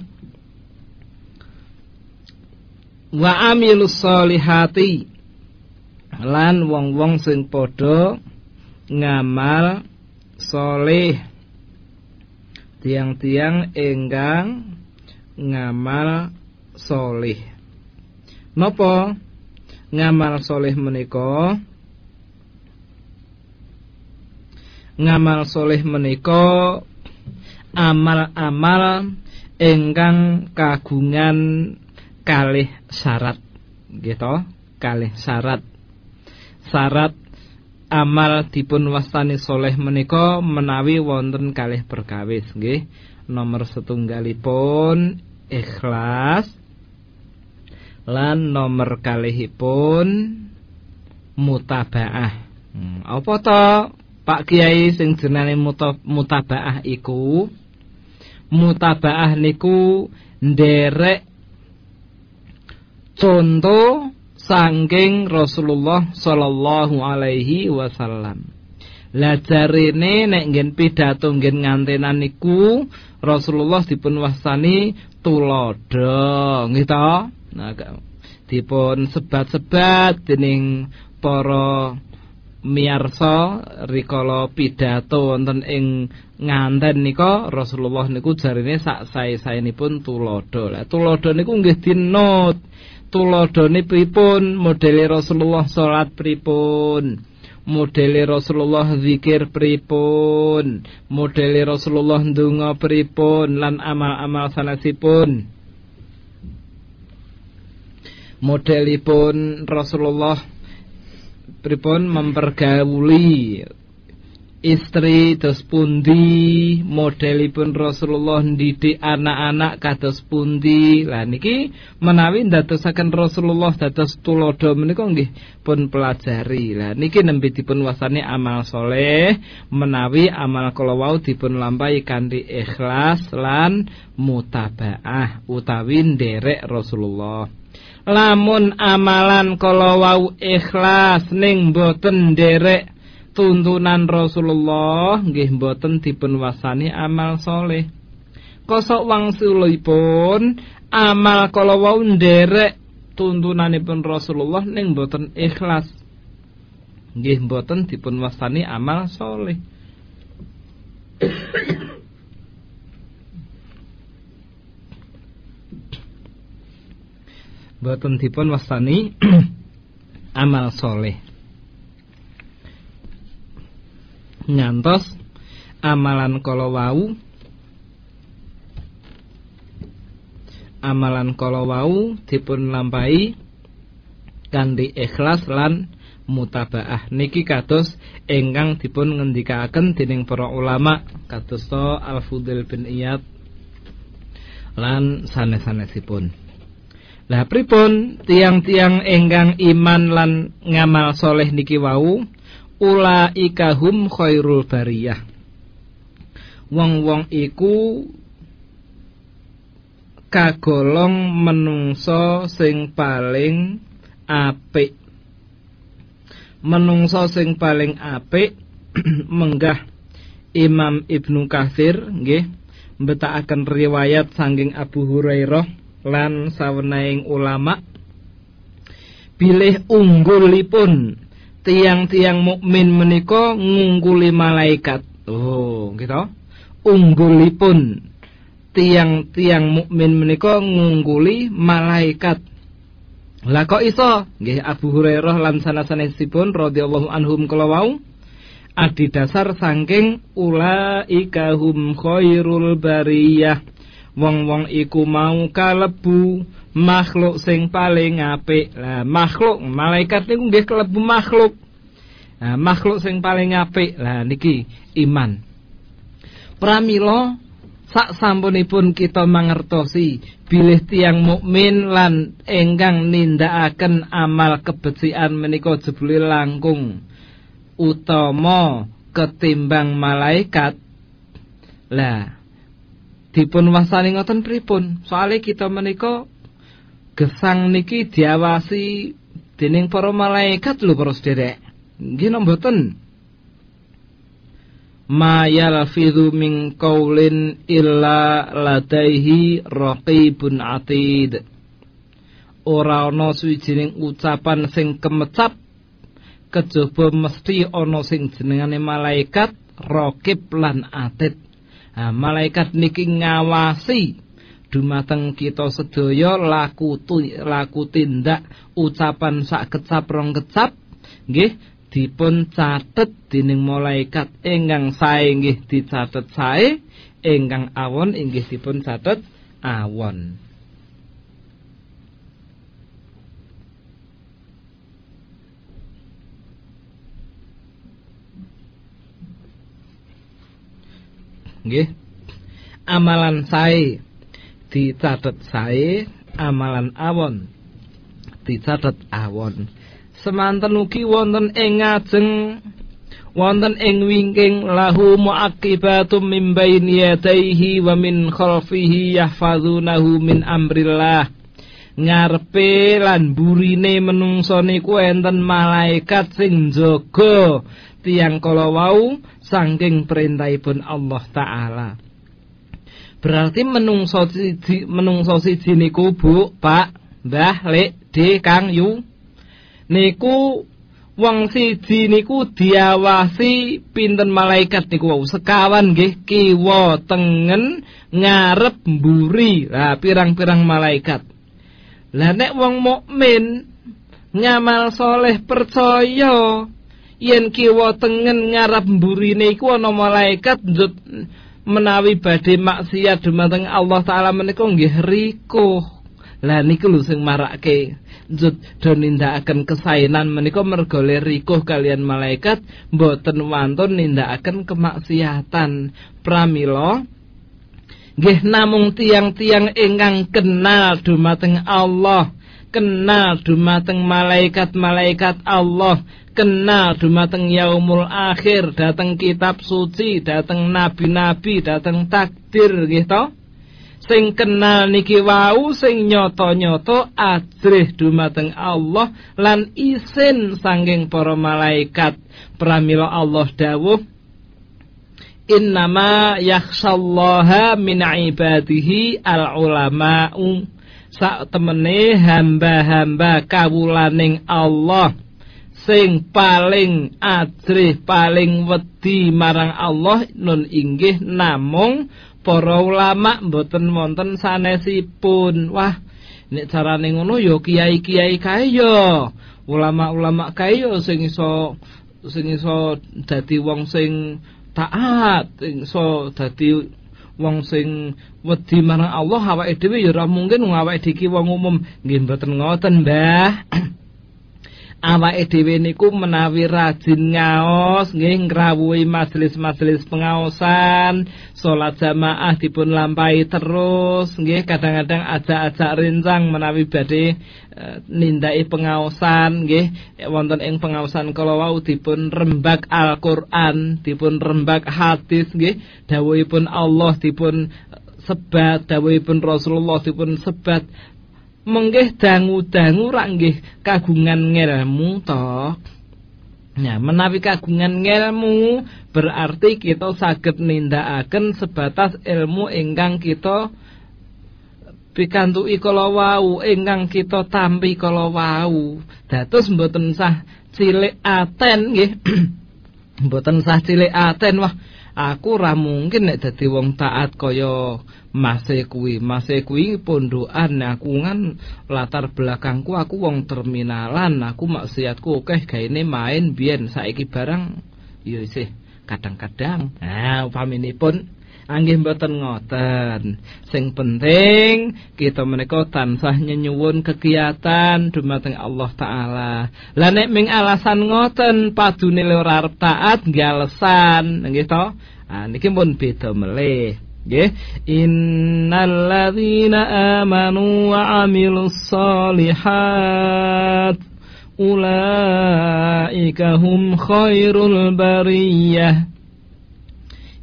Wa amilus solihati. Lan wong-wong sing padha ngamal soleh. Tiang-tiang enggang ngamal soleh. Nopo? Ngamal soleh menika? Ngamal soleh menika amal-amal enggang kagungan kalih syarat. Gitu kalih syarat. Syarat amal dipun wastani soleh menika menawi wonten kalih perkawis nggih. Nomor setunggalipun ikhlas. Lan nomor kalihipun mutabaah. Hmm, apa to Pak Kiai sing jenenge mutabaah iku? Mutabaah niku nderek contoh sangking Rasulullah sallallahu alaihi wasallam. Lah jarene nek ngen pidato ngen ngantenan niku Rasulullah dipun wastani tulodo, nggih to? Nah, dipun sebat-sebat dening para miyarsa rikala pidato wonten ing nganten nika Rasulullah niku jarine sak sae-saenipun tulodo. Lah tulodo niku nggih dinot tuladhane pripun modele Rasulullah salat pripun? Modele Rasulullah zikir pripun? Modele Rasulullah ndonga pripun? Lan amal-amal sanesipun? Modelipun Rasulullah pripun mempergauli istri dos pundi? Modelipun Rasulullah didik anak-anak kados pundi? Lah niki menawi ndadosaken Rasulullah dados tulodo menika nggih pun pelajari. Lah niki nembe dipun wasani amal soleh menawi amal kala wau dipun lampahi kanthi ikhlas lan mutabaah utawi nderek Rasulullah. Lamun amalan kala wau ikhlas ning boten nderek tuntunan Rasulullah nggih mboten dipun wasani amal soleh. Kosok wangsulipun amal kala wau nderek tuntunanipun Rasulullah ning mboten ikhlas. Nggih mboten dipun wasani amal soleh. Mboten dipun wasani <clears throat> amal soleh. Ngantos amalan kala wau. Amalan kala wau dipun lampahi kanthi ikhlas lan mutabaah. Niki kados ingkang dipun ngendikaken dening para ulama kados Al-Fudail bin Iyad lan sanes-sanesipun. Lah pripun tiang-tiang ingkang iman lan ngamal soleh niki wau ulaika hum khairul bariyah. Wong-wong iku kagolong menungso sing paling apik. Menungso sing paling apik <clears throat> menggah Imam Ibnu Katsir nggih mbetakaken riwayat sanging Abu Hurairah lan sawenaing ulama. Bilih unggulipun tiang-tiang mukmin menika ngungguli malaikat. Oh, gitu. Unggulipun tiang-tiang mukmin menika ngungguli malaikat. Lah kok iso? Nggih Abu Hurairah lan sanasanesipun radhiyallahu anhum kala wau adi dasar saking ulaika hum khairul bariyah. Wong-wong iku mau kalebu makhluk sing paling apik. Lah makhluk malaikat niku nggih kelebu makhluk. Nah, makhluk sing paling apik. Lah niki iman. Pramila sak sampunipun kita mangertosi bilih tiang mukmin lan enggang nindakaken amal kebencian menika jebule langkung utama ketimbang malaikat. Lah dipun wasani ngoten pripun? Soale kita menika gesang niki diawasi dening para malaikat lho para sederek. Nggih mboten. Ma yalfidhu min qaulin illa ladaihi raqibun atid. Ora ana suwijining ucapan sing kemecap kejaba mesti ana sing jenengane malaikat raqib lan atid. Nah, malaikat niki ngawasi dumateng kita sedaya laku laku tindak ucapan sak kecap rong kecap nggih dipun catet dening malaikat. Ingkang sae nggih dicatet sae ingkang awon inggih dipun catet awon. Nggih amalan sae dicatet sae amalan awon. Dicatet awon. Semanten ugi wonten ing ngajeng wonten ing wingking lahu muaqibatum min baini yadayhi wa min khalfihi yahfazunahu min amrillah. Ngarepe lan burine menungso niku enten malaikat sing jaga tiang kala wau saking perintahipun Allah taala Berarti menungso siji menungso siji niku Bu, Pak, Mbah, Lek, D, Kang, Yu. Niku wong siji niku diawasi pinten malaikat niku sekawan nggih kiwa tengen ngarep mburi. Lah pirang-pirang malaikat. Lah nek wong mukmin ngamal soleh percaya yen kiwa tengen ngarep mburine iku ana malaikat njut menawi badhe maksiat dumateng Allah taala menika nggih rikuh. Lah niku lho sing marake njut do nindakaken kesainan menika mergo rikuh kalian malaikat mboten wantun nindakaken kemaksiatan. Pramila nggih namung tiang-tiang ingkang kenal dumateng Allah, kenal dumateng malaikat-malaikat Allah, kenal dumateng yaumul akhir, dateng kitab suci, dateng nabi-nabi, dateng takdir gitu sing kenal niki wau sing nyoto-nyoto ajrih dumateng Allah lan isin sanging para malaikat. Pramila Allah dawuh innama yakhshallaha min ibadihi al ulama'u sak temene hamba-hamba kawulaning Allah sing paling ajrih paling wedi marang Allah nun inggih namung para ulama mboten wonten sanesipun. Wah, nek carane ngono ya kiai-kiai kae ya. Ulama-ulama kae ya sing iso sing iso dadi wong sing taat, sing iso dadi wong sing wedi marang Allah awake dhewe ya ora mungkin awake dhewe wong umum nggih mboten ngoten, Mbah. <clears throat> awake dhewe niku menawi rajin ngaos nggih ngrawuhi majelis-majelis pengaosan salat jamaah dipun lampahi terus nggih kadang-kadang ajak-ajak rencang menawi badhe e, nindai pengaosan nggih. Wonten ing pengaosan kala wau dipun rembak Al-Qur'an dipun rembak hadis nggih. Dawuhipun Allah dipun sebat dawuhipun Rasulullah dipun sebat menggih dangu-dangu rak nggih kagungan ngelmu toh. Nah, menawi kagungan ngelmu berarti kita saged nindakaken sebatas ilmu ingkang kita pikantuki kala wau, ingkang kita tampi kala wau. Dados mboten sah cilik aten nggih. <clears throat> mboten sah cilik aten wah aku ra mungkin nek dadi wong taat kaya mase kuwi. Mase kuwi pondokan. Aku kan latar belakangku aku wong terminalan. Aku maksiatku akeh gaene main biyen. Saiki barang ya isih kadang-kadang. Nah upaminipun anggih mboten ngoten. Sing penting kita menika tansah nyenyuwun kegiatan dumateng Allah taala. Lah nek ming alasan ngoten padune ora taat nggih alasan. Nggih to? Ah niki pun beda melih. Nggih. Innalladzina amanu wa amilus solihat. Ulaika khairul bariyah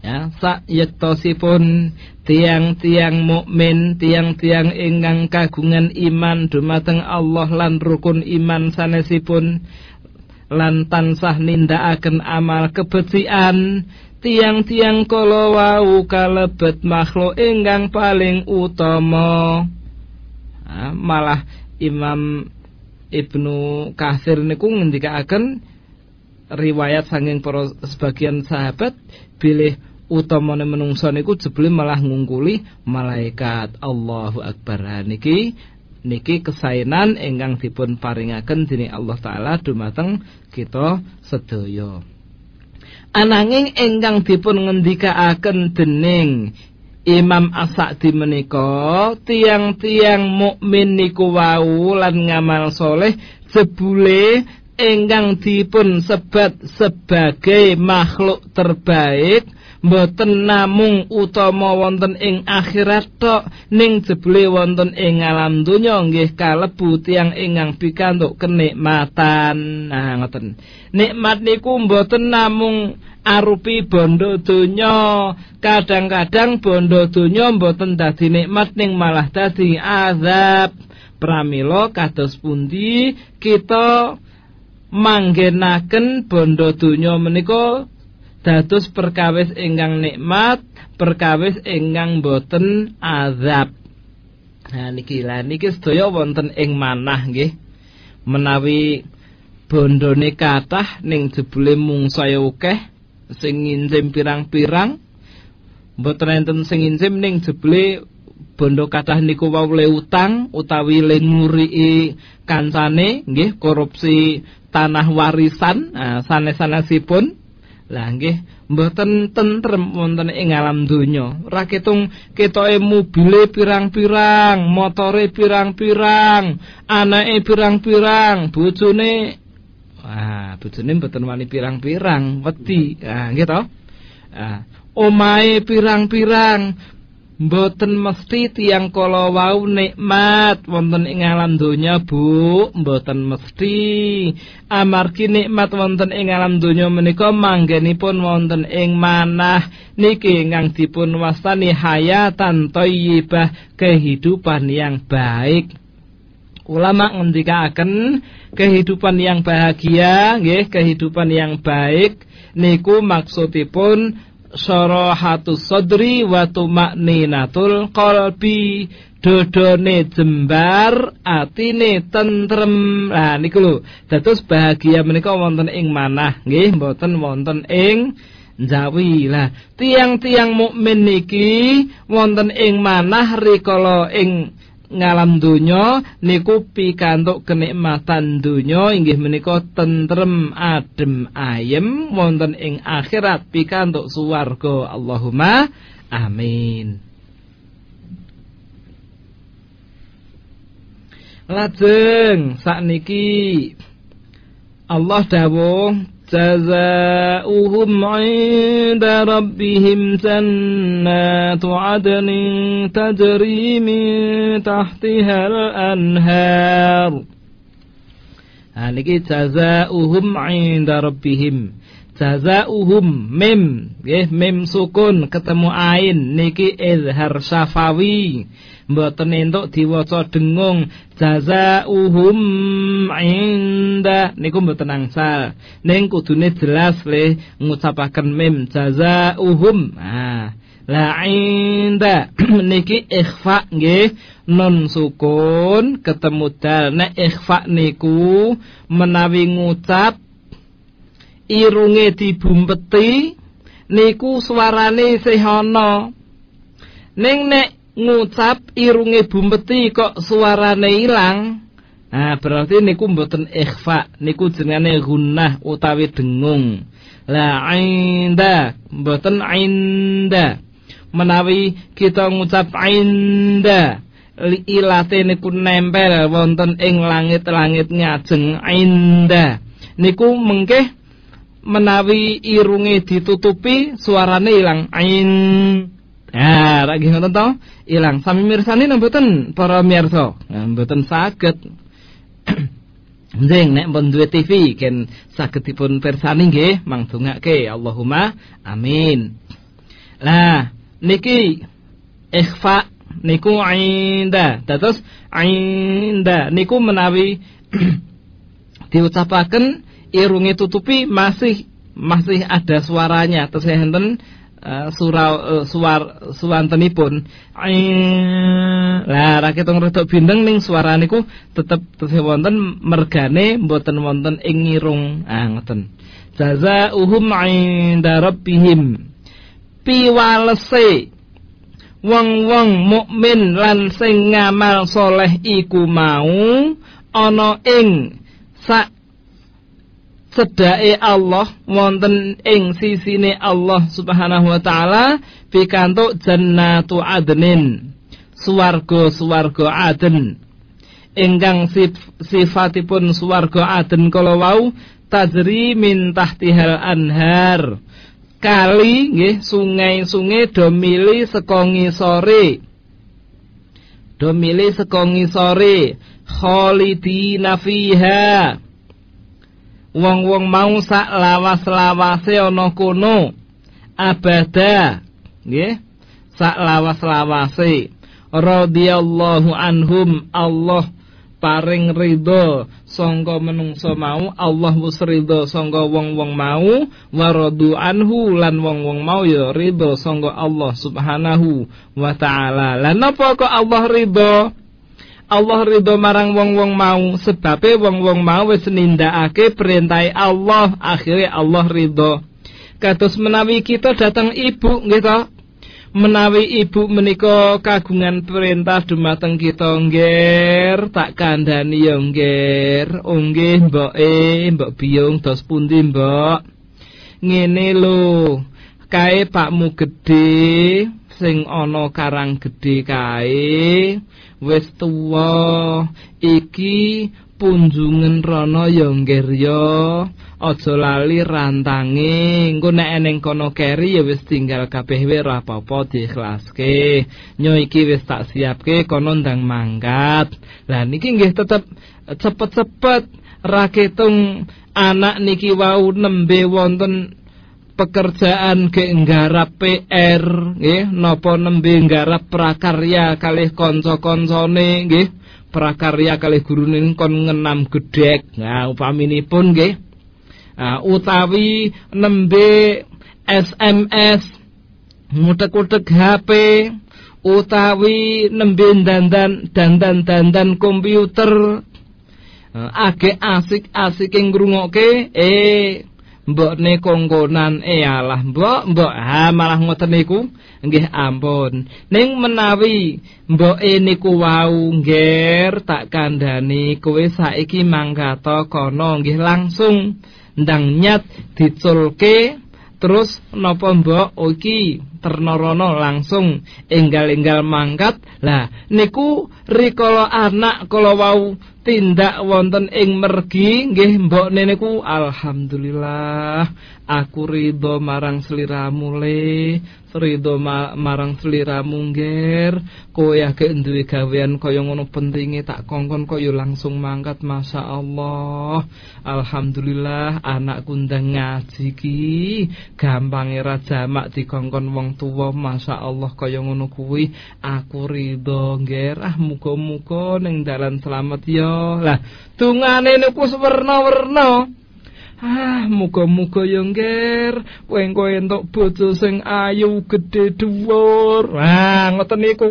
ya sayektosipun tiang-tiang mukmin tiang-tiang ingkang kagungan iman dumateng Allah lan rukun iman sanesipun lan tansah nindakaken amal kebencian tiang-tiang kala wau kalebet makhluk ingkang paling utama. Malah Imam Ibnu Katsir niku ngendikaaken riwayat sanging para sebagian sahabat bilih utamane menungsa niku jebule malah ngungkuli malaikat. Allahu akbar. Niki niki kesainan ingkang dipun paringaken dening Allah taala dumateng kita sedaya. Ananging ingkang dipun ngendikaaken dening Imam As-Sa'di menika tiang-tiang mukmin niku wau lan ngamal soleh jebule ingkang dipun sebat sebagai makhluk terbaik mboten namung utama wonten ing akhirat tok ning jebule wonten ing alam donya nggih kalebu tiyang ingkang pikantuk kenikmatan. Nah ngoten. Nikmat niku mboten namung arupi bondo donya. Kadang-kadang bondo donya mboten dadi nikmat ning malah dadi azab. Pramila kados pundi kita manggenaken bondo donya menika dados perkawis ingkang nikmat perkawis ingkang boten azab. Nah niki lah niki sedaya wonten ing manah nggih. Menawi bondone kathah ning jebule mung saya akeh sing nginjem pirang-pirang. Mboten enten sing nginjem ning jebule bondo kathah niku wau le utang utawi le nguriki kancane nggih korupsi tanah warisan nah, sanes-sanesipun Lah nggih mboten tentrem wonten ing alam donya. Ora ketung ketoke mobile pirang-pirang, motore pirang-pirang, anake pirang-pirang, bojone Wah, bojone mboten wani pirang-pirang, wedi. Ah, nggih to? Ah, omahe pirang-pirang, Mboten mesti tiang kala wau nikmat wonten ing alam donya Bu, mboten mesti. Amargi nikmat wonten ing alam donya menika manggenipun wonten ing manah niki ingkang dipun wastani hayatan thayyibah, kehidupan yang baik. Ulama ngendikaken kehidupan yang bahagia nggih, kehidupan yang baik niku maksudipun sorohatus sodri wa tumakninatul qalbi. Dodone jembar atine tentrem. Nah niku lho. Dados bahagia menika wonten ing manah. Nggih mboten wonten ing Jawi lah tiang-tiang mukmin niki wonten ing manah rikala ing ngalam donya niku pikantuk kenikmatan donya inggih menika tentrem adem ayem. Wonten ing akhirat pikantuk swarga. Allahumma amin. Lajeng sakniki Allah dawuh جزاؤهم عند ربهم جنات عدن تجري من تحتها الأنهار. هذه جزاؤهم عند ربهم. جزاؤهم مم مم سكون كتمو عين نكي إظهر شفاوي mboten entuk diwaca dengung. Jazaa'uhum inda. Niku mboten angsal. Ning kudune jelas le ngucapaken mim. Jazaa'uhum ah la inda. <clears throat> Niki ikhfa nggih non sukun. Ketemu dal. Nek ikhfa niku menawi ngucap irunge dibumpeti niku suarane sehono ning nek ngucap irunge bumpeti kok suarane ilang. Nah berarti niku mboten ikhfa niku jenenge gunnah utawi dengung. La inda mboten inda menawi kita ngucap inda ilate niku nempel wonten ing langit-langit ngajeng inda niku mengke menawi irunge ditutupi suarane ilang ain Nah, lagi ngoten to, ilang. Sami mirsani mboten para mirsa. Nah, mboten saged. <clears throat> Nggih nek pun duwe TV ken saged dipun pirsani nggih, mangdongake Allahumma amin. Lah, niki ikhfa niku inda. Dados inda niku menawi <clears throat> diucapaken irunge tutupi masih masih ada suaranya terus enten uh, surau uh, suar suwantenipun. Lah rakyat rada bindeng ning suara niku tetep tesih wonten mergane mboten wonten ing ngirung. Ah ngoten. Jazaohum 'inda rabbihim. Piwalese. Wong-wong mukmin lan sing ngamal soleh iku mau ana ing sak sedake Allah wonten ing sisine Allah Subhanahu wa taala pikantuk jannatu adnin. Swarga-swarga aden ingkang sif sifatipun swarga aden kala wau tajri min tahtihal anhar. Kali nggih sungai-sungai do mili saka ngisore. Do mili saka ngisore. Khalidina fiha wong-wong mau sak lawas-lawase ana kono abada nggih sak lawas-lawase. Radhiyallahu anhum Allah paring ridho sangga menungso mau Allah wis ridho sangga wong-wong mau waradu anhu lan wong-wong mau ya ridho sangga Allah subhanahu wa taala. Lan napa kok Allah ridho Allah ridho marang wong-wong mau. Sebabe wong-wong mau wis nindakake perintah Allah akhirnya Allah ridho. Kados menawi kita datang ibu nggih menawi ibu menika kagungan perintah dumateng kita ngger tak kandhani ya ngger. Oh nggih mboke mbok biyung dos pundi mbok? Ngene lho. Kae pakmu gedhe sing ana karang gedhe kae wis tuwa iki punjungen rono ya ngger ya aja lali rantange. Engko nek eneng kono keri ya wis tinggal kabeh wae ora apa-apa diikhlaske nyo iki wis tak siapke kono ndang mangkat. Lah niki nggih tetep cepet-cepet ra anak niki wau nembe wonten pekerjaan ke nggarap PR nggih napa nembe nggarap prakarya kalih kanca-kancane nggih prakarya kalih gurune kon ngenam gedhek. Nah upaminipun nggih Nah, utawi nembe SMS mutek-mutek HP utawi nembe dandan dandan-dandan komputer uh, age asik-asik ngrungokke eh mbokne kongkonan eh alah mbok mbok. Ha malah ngoten niku. Nggih ampun. Ning menawi mboke niku wau ngger tak kandhani kowe saiki manggato kono nggih langsung ndang nyat diculke. Terus napa mbok? Oh, iki ternorono langsung enggal-enggal mangkat. Lah niku rikala anak kala wau tindak wonten ing mergi nggih mbok niku alhamdulillah aku ridho marang sliramu le. Ridho ma marang sliramu ngger kowe ake duwe gawean kaya ngono pentinge tak kongkon kaya langsung mangkat Masya Allah. Alhamdulillah anakku ndang ngaji ki. Gampange ra jamak dikongkon wong tuwa Masya Allah kaya ngono kuwi. Aku ridho ngger ah muga-muga ning dalan selamat yo lah tungane niku werna-werna Ah, muga-muga yo ngger, wengko entuk bojo sing ayu gedhe dhuwur. Ah, ngoten niku.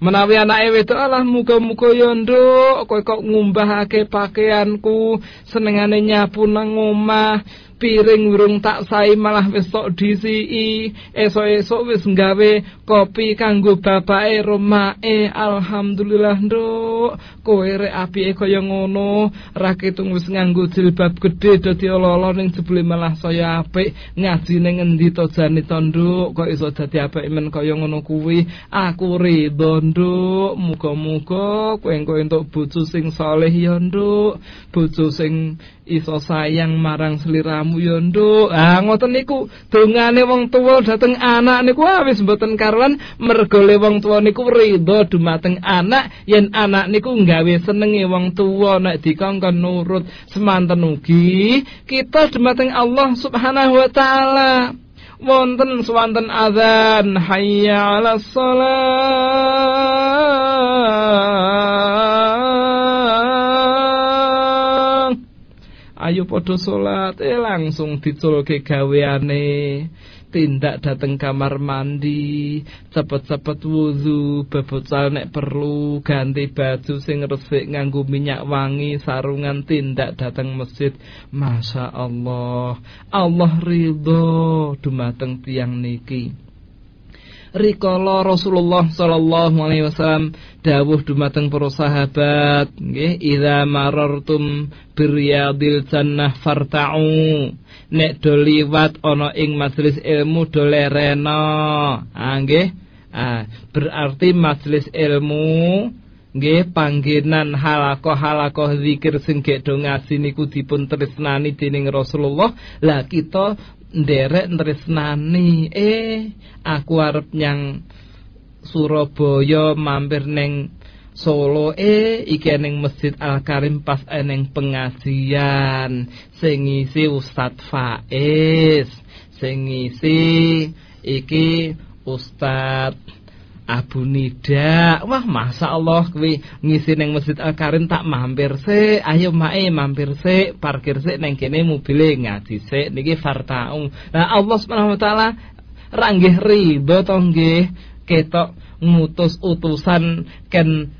Menawi anake wedok alah muga-muga yo nduk, kowe kok ngumbahake pakaianku, senengane nyapu nang omah, piring urung tak sai malah wis tok disiki esok-esok wis nggawe kopi kanggo bapake romae. Alhamdulillah nduk. Kowe rek apike kaya ngono? Ra ketung wis nganggo jilbab gedhe dadi ala-ala ning jebule malah saya apik. Ngaji ning endi to jane to nduk? Kok iso dadi apik men kaya ngono kuwi? Aku ridho nduk. Muga-muga kowe entuk bojo sing saleh ya nduk. Bojo sing iso sayang marang sliramu ya nduk. Ah ngoten niku dongane wong tuwa dhateng anak niku ah, wis mboten karuan mergo le wong tuwa niku ridho dumateng anak yen anak niku nggawe senenge wong tuwa nek dikongkon nurut semanten ugi kita dumateng Allah Subhanahu wa taala. wonten swanten azan hayya 'alas ayo padha salat. Eh langsung diculke gaweane. Tindak dateng kamar mandi. Cepet-cepet wudu bebocal nek perlu. Ganti baju sing resik nganggo minyak wangi. Sarungan tindak dateng masjid. Masya Allah. Allah ridho. Dumateng tiang niki rikala Rasulullah sallallahu alaihi wasallam. Dawuh dumateng para sahabat. Nggih idza marartum biryadil jannah farta'u. Nek do liwat ana ing majelis ilmu do lerena. Ah ah berarti majelis ilmu nggih panggenan halakoh-halakoh zikir sing do ngaji niku dipun tresnani dening Rasulullah. Lah kita nderek tresnani. Eh aku arep nyang Surabaya mampir neng Solo. Eh iki ning Masjid Al Karim pas eneng pengajian sing ngisi Ustaz Faiz. Sing ngisi iki Ustaz Abu Nida. Wah, Masya Allah kuwi ngisi neng Masjid Al Karim tak mampir se. Ayo mae mampir se, parkir se neng kene mobile ngaji se niki fartau. Nah, Allah Subhanahu wa taala ra to nggih ketok ngutus utusan ken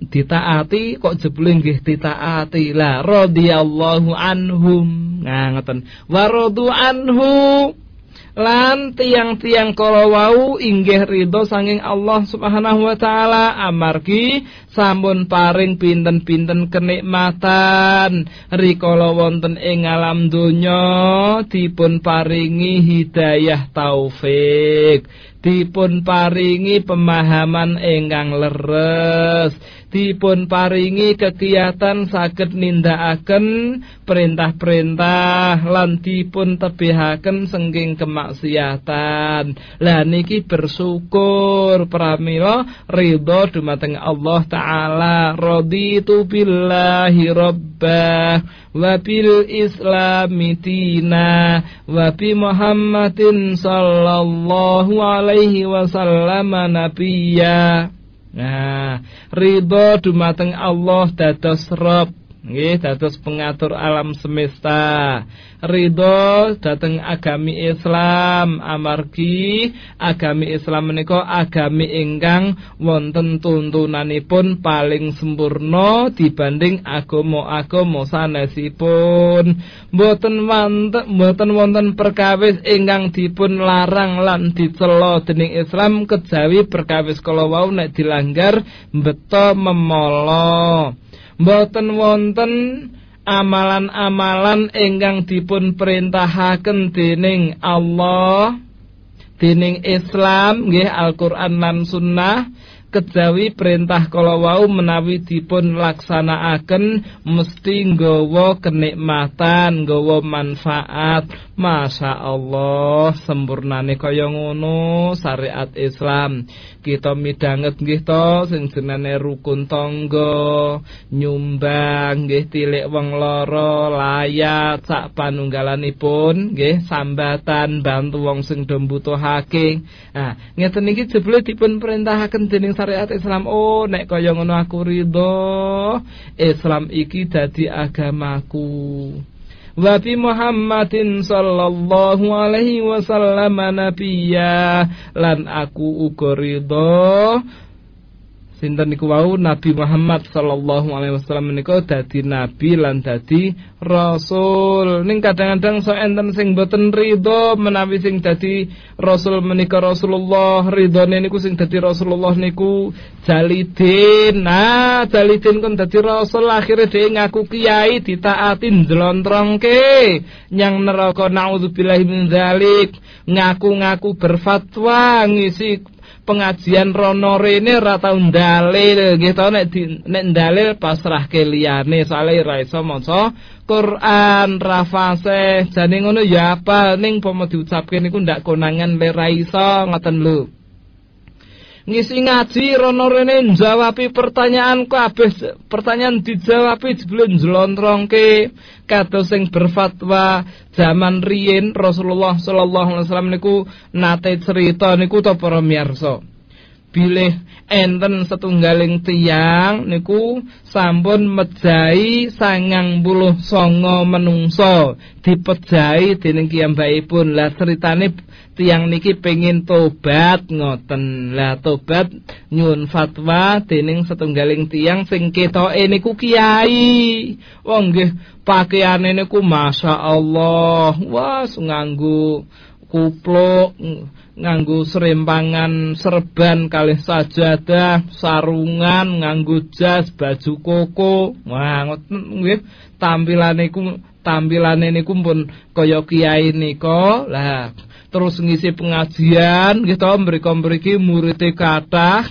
ditaati kok jebule nggih ditaati. Lah radhiyallahu anhum. Nah, ngoten. Wa anhu lan tiang-tiang kala wau inggih ridho sanging Allah Subhanahu wa taala amargi sampun paring pinten-pinten kenikmatan. Rikala wonten ing alam donya dipun paringi hidayah taufik dipun paringi pemahaman ingkang leres dipun paringi kegiatan saged nindakaken perintah-perintah lan dipun tebihaken sengking kemaksiatan. Lah niki bersyukur pramila ridho dumateng Allah taala. Raditu billahi rabbah wa bil islami dina Muhammadin sallallahu alaihi wasallam nabiyya Nah, ridho dumateng Allah dados Rabb nggih dados pengatur alam semesta. Ridho dateng agami Islam. Amargi agami Islam menika agami ingkang wonten tuntunanipun paling sempurna dibanding agama-agama sanesipun. Mboten wonten mboten wonten perkawis ingkang dipun larang lan dicela dening Islam kejawi perkawis kala wau nek dilanggar beto memolo mboten wonten amalan-amalan ingkang dipun perintahaken dening Allah dening Islam nggih Al-Qur'an lan Sunnah kejawi perintah kala wau menawi dipun laksanakaken mesti nggawa kenikmatan, nggawa manfaat. Masya Allah, sempurnane kaya ngono syariat Islam. Kita midanget nggih to sing jenenge rukun tangga, nyumbang nggih tilik wong lara, layat sak panunggalanipun nggih sambatan bantu wong sing do mbutuhake. Nah, ngeten iki jebule dipun perintahaken dening syariat Islam oh nek kaya ngono aku ridho Islam iki dadi agamaku bi Muhammadin sallallahu alaihi wasallam nabiyya. Lan aku uga ridho sinten niku wau Nabi Muhammad sallallahu alaihi wasallam menika dadi nabi lan dadi rasul. Ning kadang-kadang so enten sing boten ridho menawi sing dadi rasul menika Rasulullah, ridhone niku sing dadi Rasulullah niku jalidin. Nah, jalidin kon dadi rasul akhire dhewe ngaku kiai ditaati ndlontrongke nyang neraka naudzubillahi min dzalik. Ngaku-ngaku berfatwa ngisi pengajian rono rene ora tau dalil nggih to nek di, nek dalil pasrahke liyane. Soalé ora iso maca Quran ra fasih. Jane ngono ya apa ning pomo diucapke niku ndak konangan le ra iso ngoten lho ngisi ngaji rono rene njawabi pertanyaan kabeh pertanyaan dijawabi jebule njlontrongke. Kados sing berfatwa zaman riyin Rasulullah sallallahu alaihi wasallam niku nate cerita niku to para miyarsa bilih enten setunggaling tiang niku sampun mejahi sangang puluh songo menungso dipejahi dening kiyambakipun lah ceritane tiang niki pengen tobat ngoten. Lah tobat nyun fatwa dening setunggaling tiang sing ketoke niku kiai. Wong nggih pakaiane niku masyaallah wah nganggo kupluk nganggo serempangan serban kalih sajadah sarungan nganggo jas baju koko. Wah nggih. Tampilane niku tampilane niku pun kaya kiai nika. Lah terus ngisi pengajian gitu mriku mriki muridé kathah.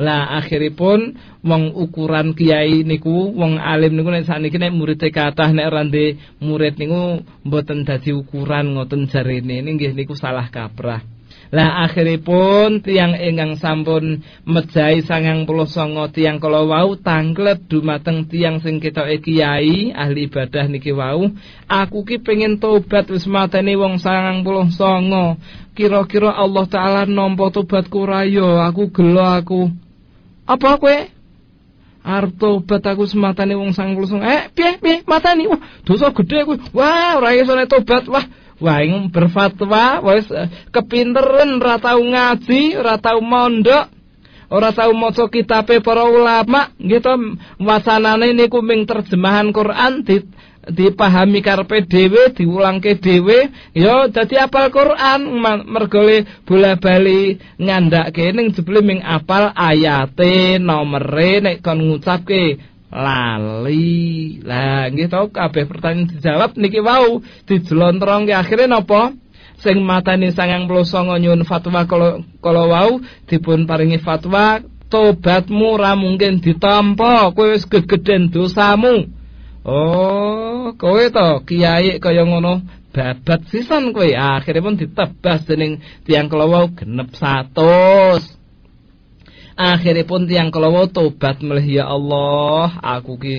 Lah akhiripun wong ukuran kiai niku wong alim niku nek sakniki nek muridé kathah nek rande murid niku mboten dadi ukuran ngoten jarene. Nggih niku salah kaprah lah akhiripun tiang ingkang sampun mejahi sangang puluh songo tiang kalau wau tanglet dumateng tiang sing kita kiai ahli ibadah niki wau aku ki pengen tobat wis mateni wong sangang puluh songo kira-kira Allah Ta'ala nompo tobatku rayo aku gelo aku. Apa kue arep tobat aku sematane wong 90 eh piye piye? Matani wah dosa gede aku. Wah ora iso tobat. Wah Wah, ing berfatwa wis eh, kepinteran ora tau ngaji, ora tau mondok, ora tau maca kitabe para ulama, gitu. Wacanane niku ming terjemahan Quran di dipahami karepe dhewe diulangke dhewe ya dadi apal Quran. Mergole bola-bali ngandhake ning jebule ming apal ayate nomere nek kon ngucapke lali lah nggih to kabeh pertanyaan dijawab niki wau dijlontrongke akhire napa sing matane 99 nyun fatwa kalau wau dipun paringi fatwa tobatmu ra mungkin ditampa kowe wis gegeden dosamu Oh, kowe to kiai kaya ngono babat sisan kowe. Akhire pun ditebas dening tiang kelawau genep 100. Akhiripun tiang kelawau tobat melih ya Allah, aku ki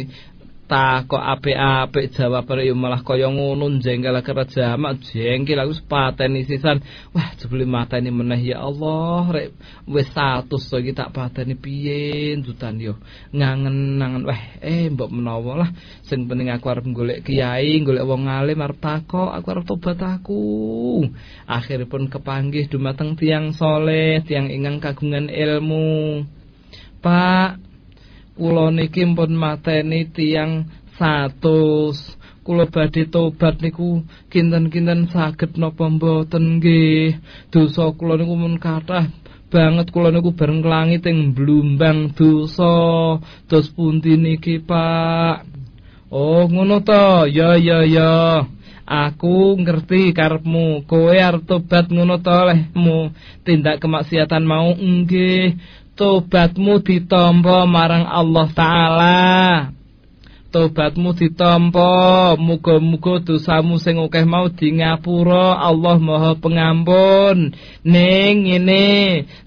tak kok apik-apik jawab yo malah kaya ngono jengkel kerja mak jengkel aku pateni sisan. Wah jebule mateni meneh ya Allah. Rek wis 100 to iki tak pateni piye jutan yo. Ngangen-nangen wah eh mbok menawa lah. Sing penting aku arep golek kiai golek wong alim arep takok aku arep tobat aku. Akhiripun kepanggih dumateng tiang soleh tiang ingang kagungan ilmu. Pak kula niki pun mateni tiang satus. Kula badhe tobat niku kinten-kinten saged napa mboten nggih. Dosa kula niku mun kathah banget. Kula niku bareng langit ing blumbang dosa. Dos pundi niki Pak? Oh ngono to? Ya ya ya. Aku ngerti karepmu. Kowe arep tobat ngono to lehmu? Tindak kemaksiatan mau nggih tobatmu ditampa marang Allah taala. Tobatmu ditampa. Muga-muga dosamu sing akeh mau di ngapura. Allah Maha Pengampun. Ning ngene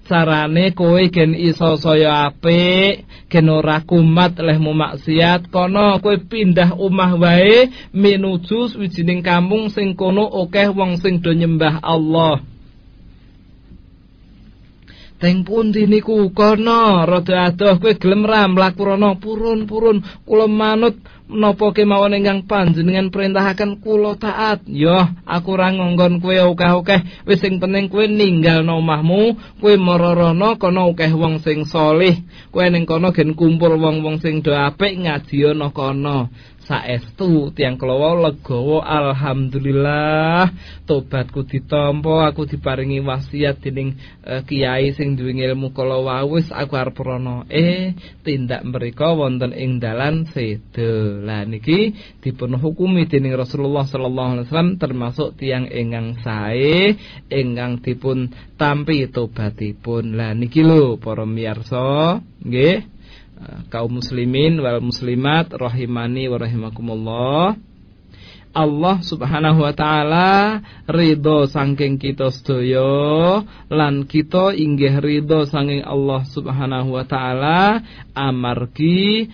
carane kowe gen iso saya apik gen ora kumat lehmu maksiat. Kono kowe pindah omah wae menuju wijining kampung sing kono akeh wong sing do nyembah Allah Teng pundi niku kono rada adoh kowe gelem ra mlaku rono purun-purun kula manut menapa kemawon ingkang panjenengan perintahaken kula taat. Yo aku ora ngongkon kowe akeh-akeh wis sing penting kowe ninggalno omahmu kowe mararana kono akeh wong sing saleh. Kowe ning kono gen kumpul wong-wong sing do apik ngaji ana kono. Saestu tiang kelowo legowo alhamdulillah. Tobatku ditampa aku diparingi wasiat dening uh, kiai sing duwe ilmu kala wis aku arep rono eh tindak mereka wonten ing dalan sedo lah niki dipun hukumi dening Rasulullah sallallahu alaihi wasallam termasuk tiang ingkang sae ingkang dipun tampi tobatipun. Lah niki lho para miyarsa nggih kaum muslimin wal muslimat rahimani wa rahimakumullah. Allah Subhanahu wa taala ridho saking kita sedaya lan kita inggih ridho saking Allah Subhanahu wa taala amargi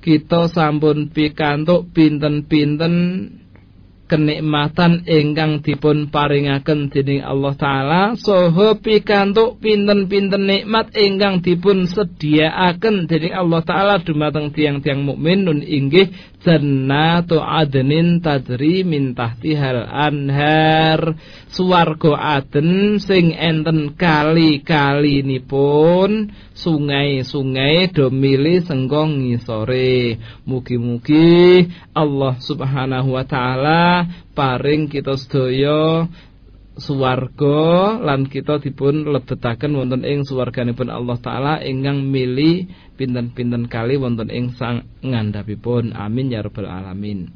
kita sampun pikantuk pinten-pinten kenikmatan ingkang dipun paringaken dening Allah taala. Saha pikantuk pinten-pinten nikmat ingkang dipun sediaaken dening Allah taala. Dumateng tiang-tiang mukmin. Nun inggih jannatu adnin tajri min tahtihal anhar. Swarga aden sing enten kali-kali nipun sungai-sungai do mili senggong ngisore. Mugi-mugi Allah Subhanahu wa taala paring kita sedaya suwarga lan kita dipun lebetaken wonten ing suwarganipun Allah taala ingkang mili pinten-pinten kali wonten ing sang ngandhapipun. Amin ya rabbal alamin.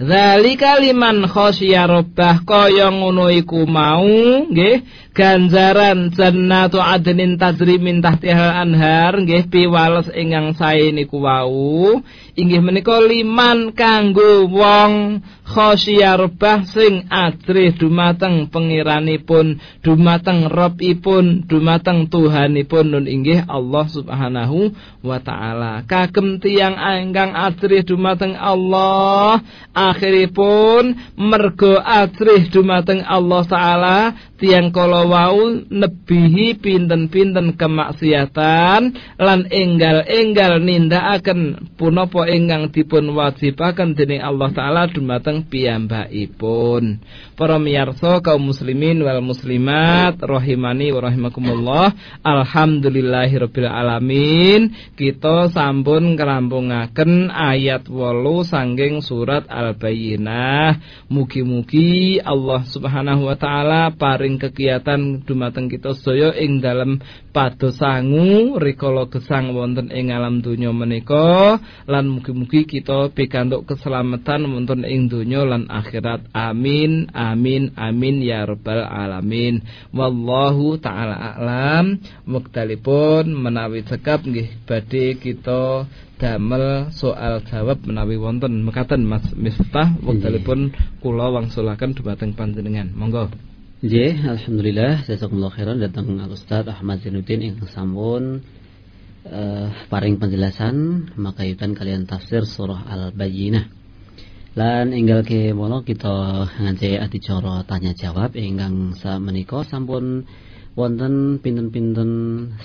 Zalika liman khosya rabbah kaya ngono iku mau nggih ganjaran jannatu adnin tajri min tahtihal anhar nggih piwales ingkang sae niku wau. Inggih menika liman kanggo wong khosya rabbah sing adrih dumateng pangeranipun dumateng Rabbipun dumateng Tuhanipun. Nun inggih Allah Subhanahu wa taala. Kagem tiyang ingkang adrih dumateng Allah akhiripun mergo adrih dumateng Allah taala tiyang kala wau nebihi pinten-pinten kemaksiatan lan enggal-enggal nindakaken punapa ingkang dipun wajibaken dening Allah taala dumateng piyambakipun. Para miyarsa kaum muslimin wal muslimat rahimani wa rahimakumullah. Alhamdulillahirabbil alamin. Kita sampun kerampungaken ayat 8 sanging surat Al-Bayyinah. Mugi-mugi Allah Subhanahu wa taala paring kegiatan dumateng kita sedaya ing dalam pados sangu rikala gesang wonten ing alam donya menika lan mugi-mugi kita pikantuk keselamatan wonten ing donya lan akhirat. Amin. Amin. Amin ya rabbal alamin. Wallahu taala a'lam. Wektalipun menawi cekap nggih badhe kita damel soal jawab menawi wonten mekaten Mas Miftah wektalipun kula wangsulaken dumateng panjenengan monggo Nggih, alhamdulillah jazakumullah khairan datang Al Ustaz Ahmad Zainuddin ing sampun uh, paring penjelasan makayutan kalian tafsir surah Al-Bayyinah. Lan enggal ke mono kita ngance adicara tanya jawab ingkang menika sampun wonten pinten-pinten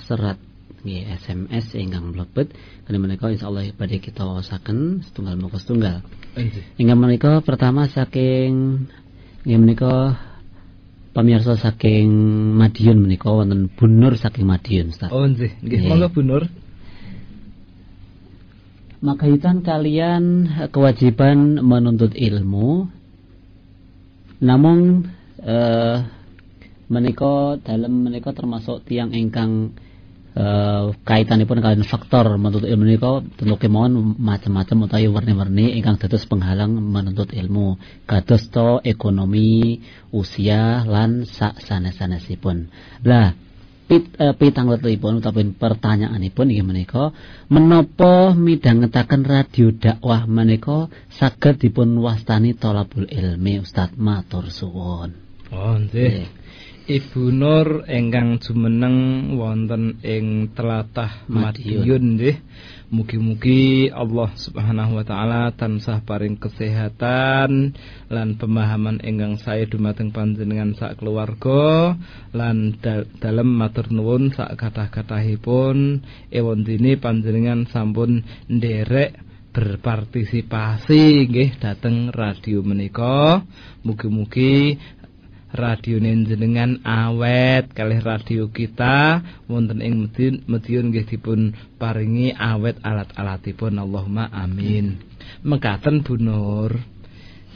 serat nggih SMS ingkang mlebet kene menika insyaallah badhe kita wasaken setunggal moko setunggal. Ingkang menika pertama saking nggih menika pamirsa saking Madiun menika wonten Bunur saking Madiun Ustaz. Oh nggih, nggih monggo Bunur. Makaitan kalian kewajiban menuntut ilmu namun eh, menika dalam menika termasuk tiang ingkang Uh, kaitanipun kalian faktor menuntut ilmu menika tentu kemauan macam-macam utawi warni-warni ingkang dados penghalang menuntut ilmu kados to ekonomi usia lan sak sanes-sanesipun lah pit uh, pitangletipun utawi pertanyaanipun inggih menika menapa midhangetaken radio dakwah menika saged dipun wastani tolabul ilmi Ustaz matur suwun? Oh nggih Ibu Nur engkang jumeneng wonten ing telatah Madiun nggih. Mugi-mugi Allah Subhanahu wa taala tansah paring kesehatan lan pemahaman engkang saya dumateng panjenengan sak keluarga lan dal dalem matur nuwun sak kathah-kathahipun. Ewon dini panjenengan sampun nderek berpartisipasi nggih dateng radio menika. Mugi-mugi radio jenengan awet kalih radio kita wonten ing Medion Medion nggih dipun paringi awet alat-alatipun Allahumma amin. Mekaten Bu Nur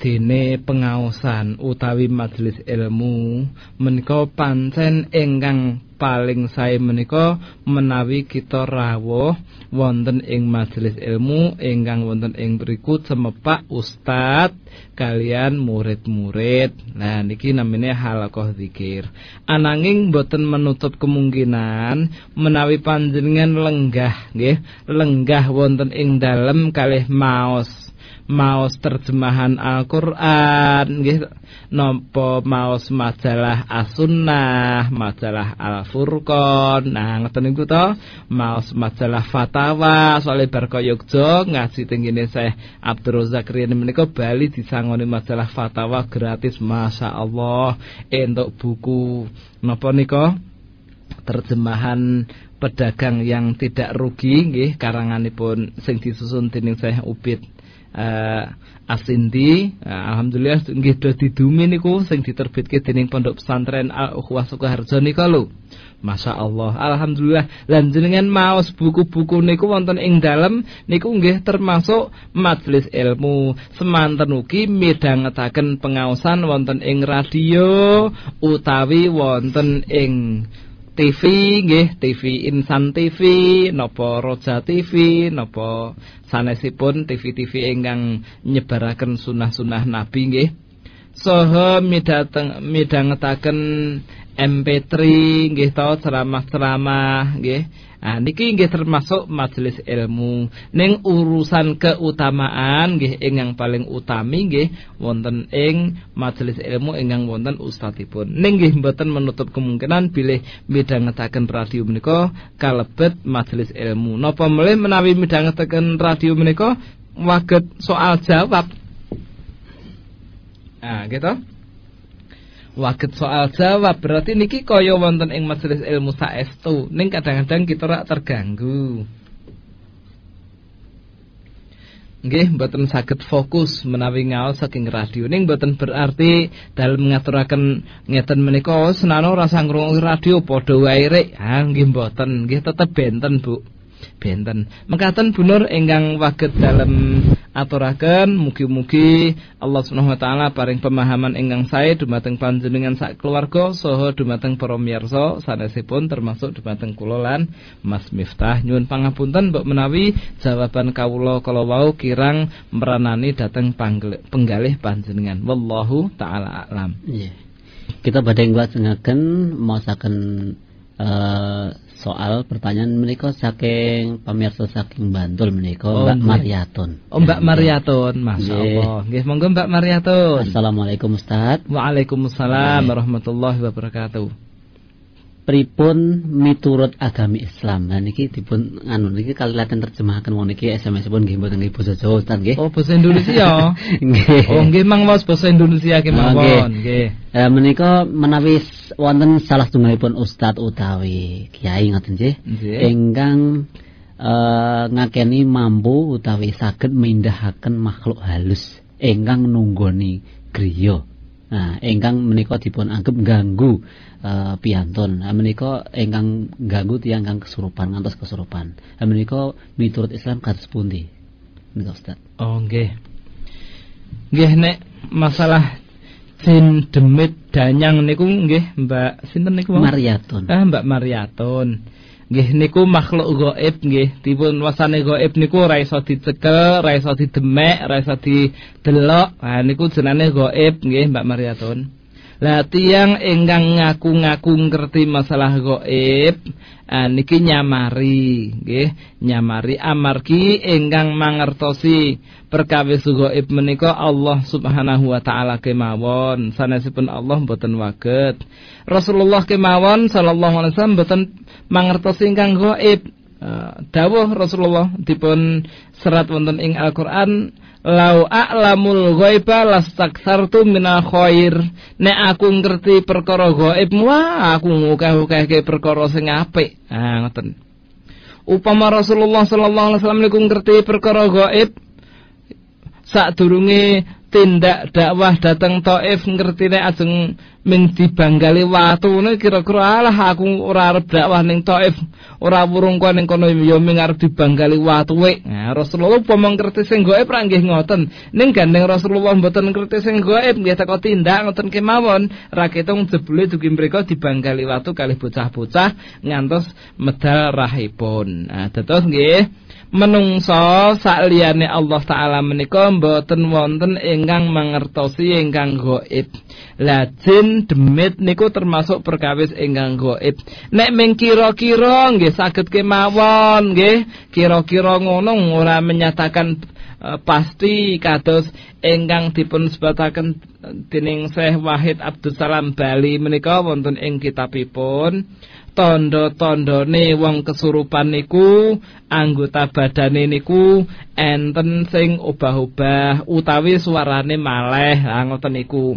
dene pengaosan utawi majelis ilmu menika pancen ingkang paling sae menika menawi kita rawuh wonten ing majelis ilmu ingkang wonten ing berikut semepak ustad kalian murid-murid. Nah niki namanya halaqah zikir. Ananging boten menutup kemungkinan menawi panjenengan lenggah nggih, lenggah wonten ing dalem kalih maos maos terjemahan Al-Qur'an. Nggih. Napa maos majalah As-Sunnah, majalah Al-Furqan. Nah, ngoten niku to, maos majalah Fatawa. Soal Barka Yogja ngaji tenggene Syekh Abdul Razak Riyan menika bali disangoni majalah Fatawa gratis. Masya Allah. Entuk buku. Napa nika? Terjemahan pedagang yang tidak rugi. Nggih karanganipun sing disusun dening Syekh Ubid uh, Asindi uh, alhamdulillah nggih do didumi niku sing diterbitke dening Pondok Pesantren Al-Ukhwah Sukoharjo nika lho. Masya Allah, Alhamdulillah. Lan jenengan maos buku-buku niku wonten ing dalem niku nggih termasuk majelis ilmu. Semanten ugi midhangetaken pengaosan wonten ing radio utawi wonten ing TV nggih TV Insan TV napa Roja TV napa sanesipun TV-TV ingkang nyebaraken sunah-sunah Nabi nggih. Saha midhateng midhangetaken MP3 nggih to ceramah-ceramah nggih Nah, niki nggih termasuk majelis ilmu. Ning urusan keutamaan nggih ingkang paling utami nggih wonten ing majelis ilmu ingkang wonten ustadipun. Ning nggih mboten menutup kemungkinan bilih midhangetaken radio menika kalebet majelis ilmu. Napa melih menawi midhangetaken radio menika waget soal jawab. Nah, gitu. Waget soal jawab. Berarti niki kaya wonten ing majelis ilmu saestu. Ning kadang-kadang kita rak terganggu. Nggih, mboten saged fokus menawi ngaos saking radio. Ning mboten berarti dalam ngaturaken ngeten menika senana rasa ngrungokne radio padha wae rek. Ha nggih mboten, nggih tetep benten, Bu benten. Mekaten bunur ingkang waget dalam aturaken mugi-mugi Allah Subhanahu wa taala paring pemahaman ingkang sae dumateng panjenengan sak keluarga saha dumateng para miyarsa sanesipun termasuk dumateng kula lan Mas Miftah nyuwun pangapunten mbok menawi jawaban kawula kala wau kirang meranani dateng penggalih panjenengan wallahu taala alam. Nggih. Kita badhe nglajengaken maosaken uh, soal pertanyaan mereka saking pemirsa saking Bantul mereka oh, Mbak Mariatun. Oh Mbak Mariatun, Masya Allah. Nggih, monggo Mbak Mariatun. Assalamualaikum Ustaz. Waalaikumsalam warahmatullahi wabarakatuh pripun miturut agami Islam. Nah niki dipun anu niki kali latihan terjemahkan wong niki SMS pun nggih mboten nggih basa Jawa Ustaz nggih. Oh basa Indonesia. <laughs> nggih. Oh nggih mang was basa Indonesia ki mawon nggih. Eh menika menawi wonten salah setunggalipun ustaz utawi kiai ngoten nggih. Ingkang eh ngakeni mampu utawi saged mindahaken makhluk halus ingkang nunggoni griya. Nah, ingkang menika dipun anggap ganggu uh, piantun. Nah, menika ingkang ganggu tiyang kang kesurupan ngantos kesurupan. Nah, menika miturut Islam kados pundi? Menika Ustaz. Oh, nggih. Nggih nek masalah jin demit danyang niku nggih Mbak sinten niku? Mariatun. Ah, Mbak Mariatun. Nggih niku makhluk gaib nggih dipun wasane gaib niku ora iso dicekel, ora iso didemek, ora iso didelok. Nah niku jenenge gaib nggih Mbak Mariatun. Lah tiyang ingkang ngaku-ngaku ngerti masalah gaib ah, niki nyamari nggih nyamari. Amargi ingkang mangertosi perkawis gaib menika Allah Subhanahu wa taala kemawon. Sanesipun Allah mboten waget. Rasulullah kemawon sallallahu alaihi wasallam mboten mangertosi ingkang gaib uh, dawuh Rasulullah dipun serat wonten ing Al-Qur'an lau a'lamul ghaiba lastakthartu minal khair. Nek aku ngerti perkara gaib wah aku ngukeh-ukehke perkara sing apik. Ah ngoten. Upama Rasulullah sallallahu alaihi wasallam niku ngerti perkara gaib sadurunge tindak dakwah datang Taif ngertine ajeng ming dibanggali watune kira-kira alah aku ora arep dakwah ning Taif ora wurung kok ning kono ya ming arep dibanggali watuwe nah Rasulullah umpama ngerti sing gaib ra nggih ngoten. Ning gandeng Rasulullah mboten ngerti sing gaib nggih teko tindak ngoten kemawon. Ra ketung jebule dugi mriku dibanggali watu kalih bocah-bocah ngantos medal rahipun. Nah dados nggih menungso sakliyane Allah taala menika mboten wonten ingkang mangertosi ingkang gaib. Lah jin demit niku termasuk perkawis ingkang gaib. Nek ming kira-kira nggih saged kemawon nggih, kira-kira ngono ora menyatakan uh, pasti kados ingkang dipun sebataken dening Syekh Wahid Abdul Salam Bali menika wonten ing kitabipun tondo-tondone wong kesurupan niku anggota badane niku enten sing obah-obah utawi suarane maleh. Ngoten niku.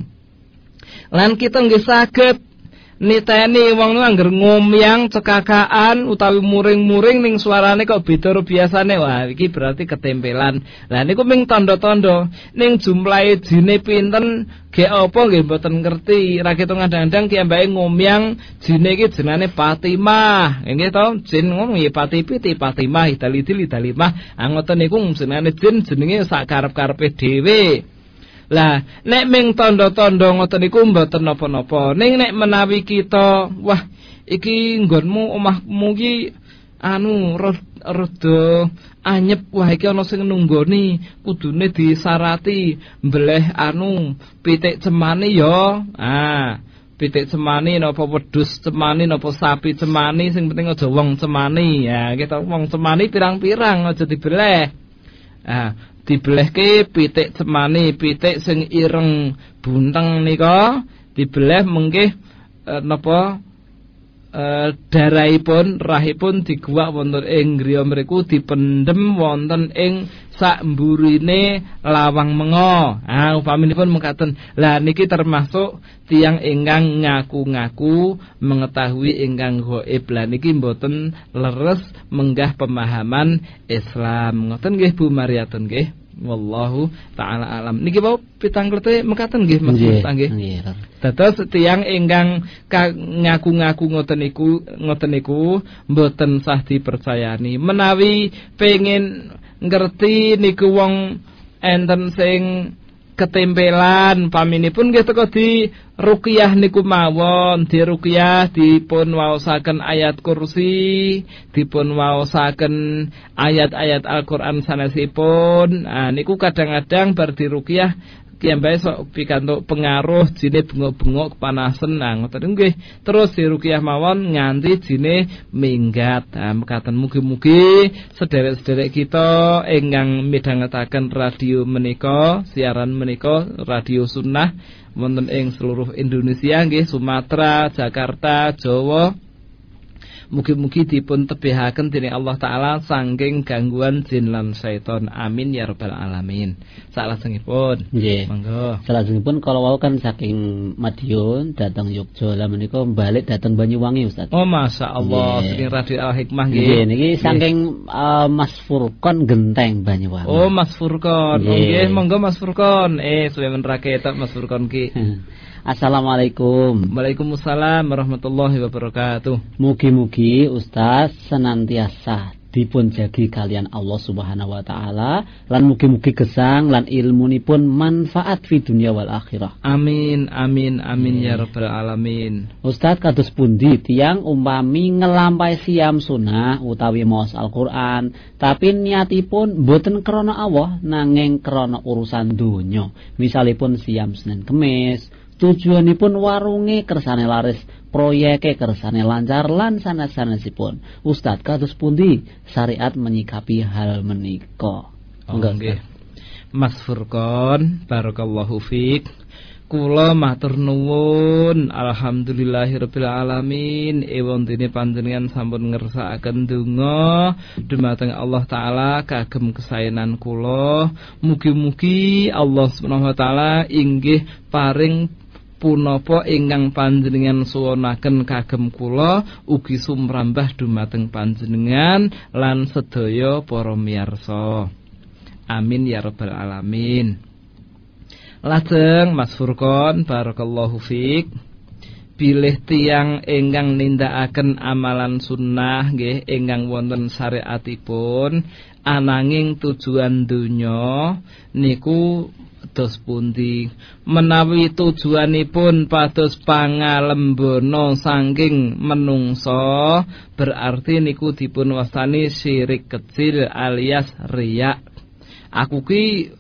Lan kita nggih saged niteni wong nu angger ngomyang cekakaan utawi muring-muring ning suarane kok beda biasane. Wah iki berarti ketempelan. Lah niku ming tanda-tanda. Ning jumlahe jine pinten? Ge apa nggih mboten ngerti. Ra ketung kadang-kadang ki ngomyang jine iki jenenge Fatimah nggih to? Jin ngono ya Patipiti Fatimah idali-idali dalimah angoten niku jenenge jin jenenge sak karep-karepe dhewe Lah, nek ming tanda-tanda ngoten niku mboten napa-napa. Ning nek menawi kita, wah, iki nggonmu omahmu iki anu rada anyep wah iki ana sing nunggoni kudune disarati mbleh anu pitik cemani ya. Ah pitik cemani napa wedhus cemani napa sapi cemani sing penting aja wong cemani. Ya kita wong cemani pirang-pirang aja dibeleh. Ah dibelehke pitik cemani pitik sing ireng bunteng nika. Dibeleh mengke e, napa uh, darahipun rahipun diguwak wonten ing griya mriku dipendhem wonten ing sak mburine lawang mengo. Ah upaminipun mengkaten. Lah niki termasuk tiang ingkang ngaku-ngaku mengetahui ingkang gaib. Lah niki mboten leres menggah pemahaman Islam. Ngoten nggih Bu Mariatun nggih. Wallahu taala alam. Niki wau pitang klete mekaten nggih Mas nggih. Dados tiyang ingkang ngaku-ngaku ngoten niku ngoten niku mboten sah dipercayani. Menawi pengen ngerti niku wong enten sing ketempelan. Paminipun nggih teko di ruqyah niku mawon. Di ruqyah dipun waosaken ayat kursi dipun waosaken ayat-ayat Al-Qur'an sanesipun. Nah niku kadang-kadang bar di kiambae sok pikantuk pengaruh jine bengok-bengok kepanasan nah ngoten nggih. Terus diruqyah mawon nganti jine minggat. Nah mekaten mugi-mugi sederek-sederek kita ingkang midhangetaken radio menika siaran menika radio sunnah wonten ing seluruh Indonesia nggih Sumatera Jakarta Jawa Mugi-mugi dipun tebihaken dening Allah taala saking gangguan jin lan syaiton. Amin ya rabbal alamin. Salajengipun. Nggih. Monggo. Salajengipun kalau wau kan saking Madiun datang Yogyakarta lah menika balik datang Banyuwangi Ustaz. Oh masya Allah saking Radio Al Hikmah nggih. Nggih niki saking uh, Mas Furkon Genteng Banyuwangi. Oh Mas Furkon. Nggih, monggo Mas Furkon. Eh suwe rakyat Mas Furkon ki. <laughs> Assalamualaikum. Waalaikumsalam warahmatullahi wabarakatuh. Mugi-mugi Ustaz senantiasa dipun jagi kalian Allah Subhanahu wa taala lan mugi-mugi gesang lan ilmunipun manfaat fi dunia wal akhirah. Amin amin amin ya rabbal alamin. Ustaz kados pundi tiang umpami ngelampai siam sunnah utawi maos Al-Qur'an tapi niatipun boten krana Allah nanging krana urusan donya. Misalipun siam Senin Kemis tujuanipun warunge kersane laris proyeke kersane lancar lan sanes-sanesipun. Ustad kados pundi syariat menyikapi hal menika? Oh, nggih. Mas Furkon barakallahu fiik Kula matur nuwun. Alhamdulillahirabbil alamin. Ewon dene panjenengan sampun ngersakaken donga. Dumateng Allah taala kagem kesayanan kula. Mugi-mugi Allah Subhanahu wa taala inggih paring punapa ingkang panjenengan suwunaken kagem kula ugi sumrambah dumateng panjenengan lan sedaya para miyarsa. Amin ya rabbal alamin. Lajeng Mas Furkon barakallahu fiik. Bilih tiang ingkang nindakaken amalan sunnah nggih ingkang wonten syariatipun ananging tujuan donya niku dos pundi? Menawi tujuanipun pados pangalembono saking menungso berarti niku dipun wastani syirik kecil alias riak. Aku ki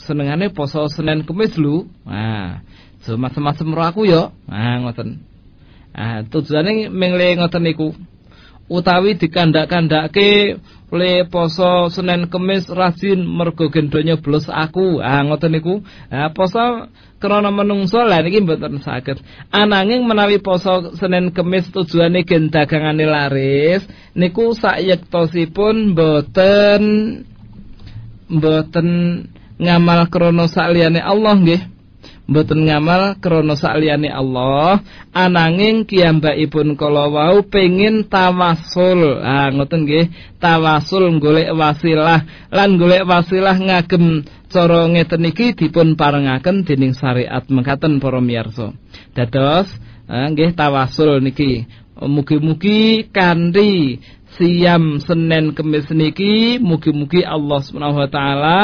senengane poso Senin Kamis lu. Nah macam-macam ro aku yo. Nah ngoten. Ah tujuane mengle ngoten niku. Utawi dikandak-kandake le poso Senin Kemis rajin mergo gendonyo blos aku. Ah ngoten niku. Ah poso krana menungso lah niki mboten saged. Ananging menawi poso Senin Kemis tujuane gen dagangane laris niku sayektosipun mboten mboten ngamal krana sakliyane Allah nggih mboten ngamal krana sakliyane Allah ananging kiyambakipun kala wau pengin tawasul. Ah ngoten nggih tawasul golek wasilah. Lan golek wasilah ngagem cara ngeten iki dipun parengaken dening syariat mengkaten para miyarsa. Dados nggih tawasul niki. Mugi-mugi kanthi siam Senin Kemis niki mugi-mugi Allah Subhanahu wa taala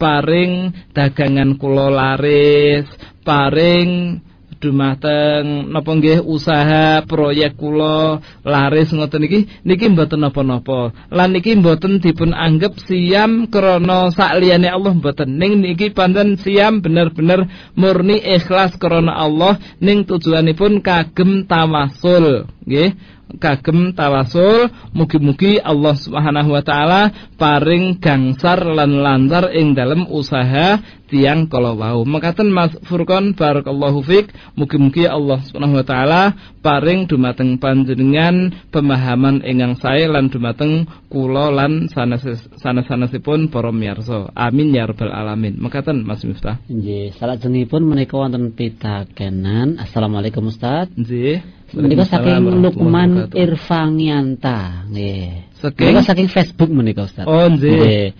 paring dagangan kula laris, paring dumateng napa nggih usaha proyek kula laris ngoten niki. Niki mboten napa-napa. Lan niki mboten dipun anggap siam krana sakliyane Allah mboten. Ning niki pancen siam bener-bener murni ikhlas krana Allah ning tujuanipun kagem tawasul nggih kagem tawasul mugi-mugi Allah Subhanahu wa taala paring gangsar lan lancar ing dalam usaha tiang kalau wau. Mekaten Mas Furqan barakallahu fik mugi-mugi Allah Subhanahu wa taala paring dumateng panjenengan pemahaman ingkang sae lan dumateng kula lan sanes-sanesipun para miyarsa. Amin ya rabbal alamin. Mekaten Mas Miftah. Nggih salajengipun menika wonten pitakenan. Assalamualaikum Ustaz. Nggih Menika saking Lukman Irfangianta nggih. Saking Menika saking Facebook menika Ustaz. Oh nggih.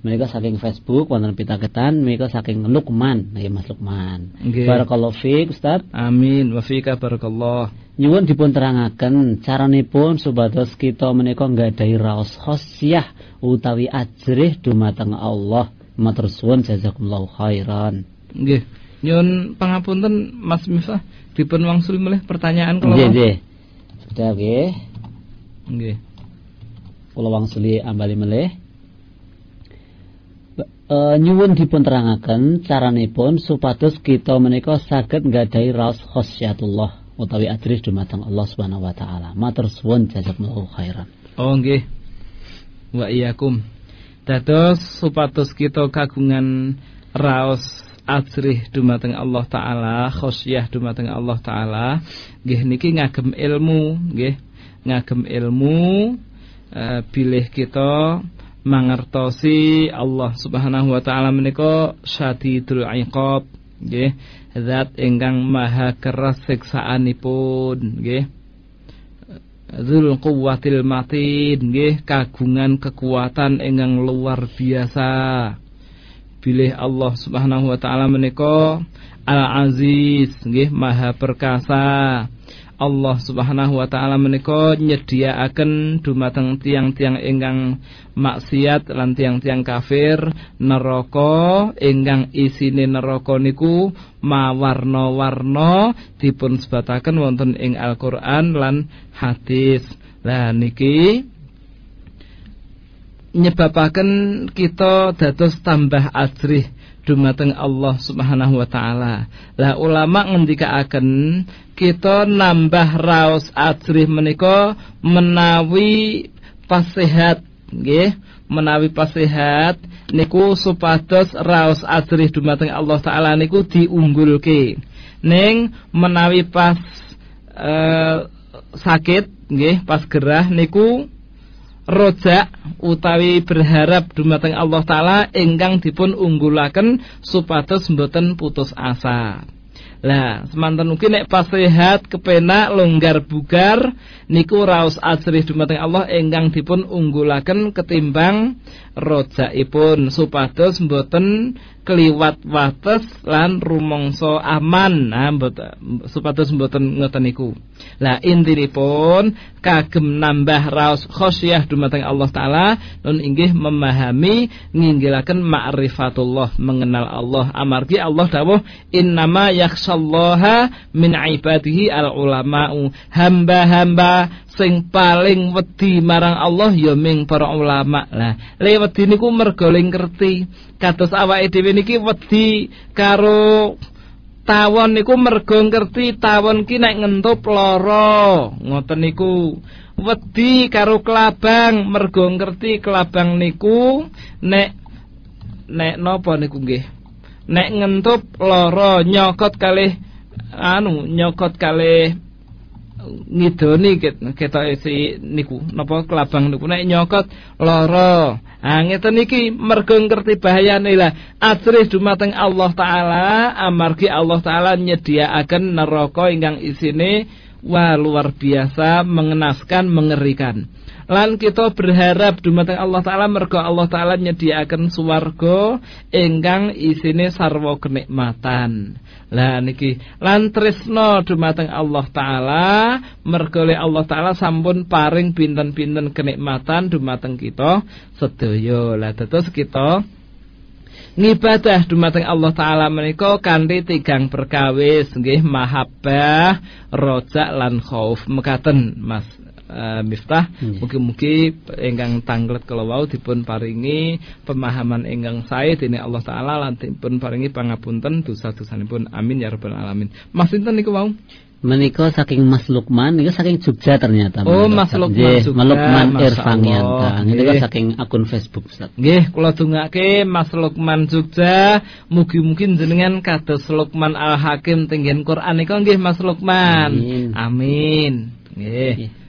Menika saking Facebook wonten pitaketan menika saking Lukman nggih Mas Lukman. Nggih. Barakallahu fiik Ustaz. Amin wa fika barakallah. Nyuwun dipun terangaken caranipun supados kita menika nggadahi raos khosyah utawi ajrih dumateng Allah. Matur suwun jazakumullahu khairan. Nggih. Nyun pangapunten Mas Miftah dipun wangsul melih pertanyaan kalau Nggih nggih. Sudah nggih. Nggih. Kula wangsuli ambali melih. E, nyuwun dipun terangaken caranipun supados kita menika saged nggadahi raos khosyatullah utawi adris dumateng Allah Subhanahu wa taala. Matur suwun jazakumullahu khairan. Oh nggih. Wa iyyakum. Dados supados kita kagungan raos ajrih dumateng Allah taala, khosyah dumateng Allah taala, nggih niki ngagem ilmu, nggih. Ngagem ilmu uh, bilih kita mangertosi Allah Subhanahu wa taala menika syadidul iqab, nggih. Zat ingkang maha keras siksaanipun, nggih. Zul quwwatil matin nggih kagungan kekuatan ingkang luar biasa. Bilih Allah Subhanahu wa taala menika Al-Aziz nggih maha perkasa. Allah Subhanahu wa taala menika nyediaaken dumateng tiang-tiang ingkang maksiat lan tiang-tiang kafir neraka ingkang isine neraka niku mawarna-warna dipun sebataken wonten ing Al-Qur'an lan hadis. Lah niki nyebabaken kita dados tambah ajrih dumateng Allah Subhanahu wa taala. Lah ulama ngendikaaken kita nambah raos ajrih menika menawi pasihat nggih, menawi pasihat niku supados raos ajrih dumateng Allah taala niku diunggulke. Ning menawi pas uh, sakit nggih, pas gerah niku rojak utawi berharap dumateng Allah taala ingkang dipun unggulaken supados mboten putus asa. Lah, semanten ugi nek pas sehat, kepenak, longgar bugar niku raos ajrih dumateng Allah ingkang dipun unggulaken ketimbang rojakipun supados mboten kliwat wates lan rumangsa aman. Nah mboten supados mboten ngoten niku. Lah intinipun kagem nambah raos khosyah dumateng Allah taala nun inggih memahami nginggilaken ma'rifatullah mengenal Allah. Amargi Allah dawuh innama yakhshallaha min ibadihi al ulama'u hamba-hamba sing paling wedi marang Allah ya ming para ulama. Lah le wedi niku mergo ngerti kados awake dhewe niki wedi karo tawon niku mergo ngerti tawon ki nek ngentup lara. Ngoten niku. Wedi karo kelabang mergo ngerti kelabang niku nek nek napa niku nggih? Nek ngentup lara nyokot kalih anu nyokot kalih ngidoni ketok si niku. Napa kelabang niku? Nek nyokot lara. Ha ngeten iki mergo ngerti bahayane lah. Dumateng Allah taala amargi Allah taala nyediaaken neraka ingkang isine wah luar biasa mengenaskan mengerikan lan kita berharap dumateng Allah taala mergo Allah taala nyediaaken swarga ingkang isine sarwa kenikmatan. Lah niki. Lan tresno dumateng Allah taala mergo Allah taala sampun paring pinten-pinten kenikmatan dumateng kita sedaya. Lah terus kita ngibadah dumateng Allah taala menika kanthi tigang perkawis nggih mahabbah rojak lan khauf mekaten Mas uh, Miftah mugi-mugi ingkang tanglet kala wau dipun paringi pemahaman ingkang sae dening Allah taala lan dipun paringi pangapunten dosa-dosanipun amin ya rabbal alamin Mas sinten niku wau Menika saking Mas Lukman, niku saking Jogja ternyata. Oh, Mas Lukman Jogja, Lukman Masya Irfanianta. Allah. Niku Nggih. saking akun Facebook, Ustaz. Nggih, kula dongake Mas Lukman Jogja, mugi-mugi jenengan kados Lukman Al Hakim tenggen Quran nika nggih Mas Lukman. Amin. Amin. Nggih.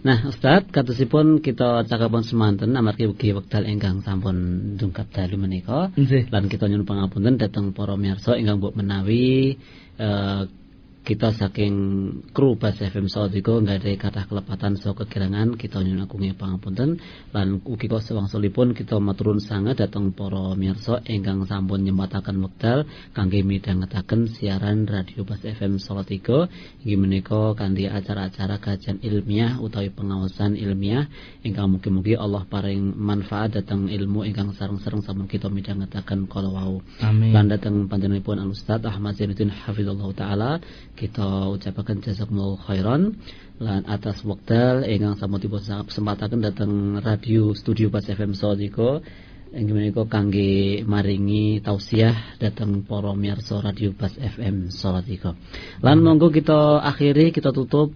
Nah, Ustaz, katusipun kita cakapan semanten amargi ugi wekdal ingkang sampun dungkap dalu menika. Nggih. Lan kita nyuwun pangapunten dhateng para miyarsa ingkang mbok menawi eh, kita saking kru Bas FM Sawadika nggak ada kata kelepatan so kekirangan kita nyuwun agunge pangapunten lan ugi kok sewangsulipun kita maturun sanget dhateng para miyarsa ingkang sampun nyempataken wekdal kangge midhangetaken siaran radio Bas FM Salatiga inggih menika kanthi acara-acara kajian ilmiah utawi pengawasan ilmiah ingkang mugi-mugi Allah paring manfaat dhateng ilmu ingkang sareng-sareng sampun kita midhangetaken kala wau. Amin. lan datang panjenenganipun Al Ustaz Ahmad Zainuddin Hafizallahu taala kita ucapaken jazakumullahu khairan lan atas wekdal ingkang sampun dipun kesempataken datang radio studio Pas FM Sawadika inggih menika kangge maringi tausiah datang para miyarsa radio Bas FM Sawadika. Lan monggo kita akhiri kita tutup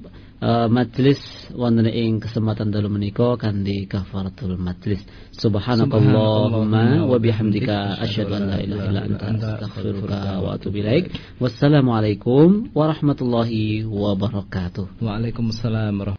eh, majelis wonten ing kesempatan dalu menika kanthi kafaratul majlis. Subhanakallahumma wa bihamdika asyhadu an la ilaha illa anta astaghfiruka wa atubu ilaik. Wassalamualaikum warahmatullahi wabarakatuh. Waalaikumsalam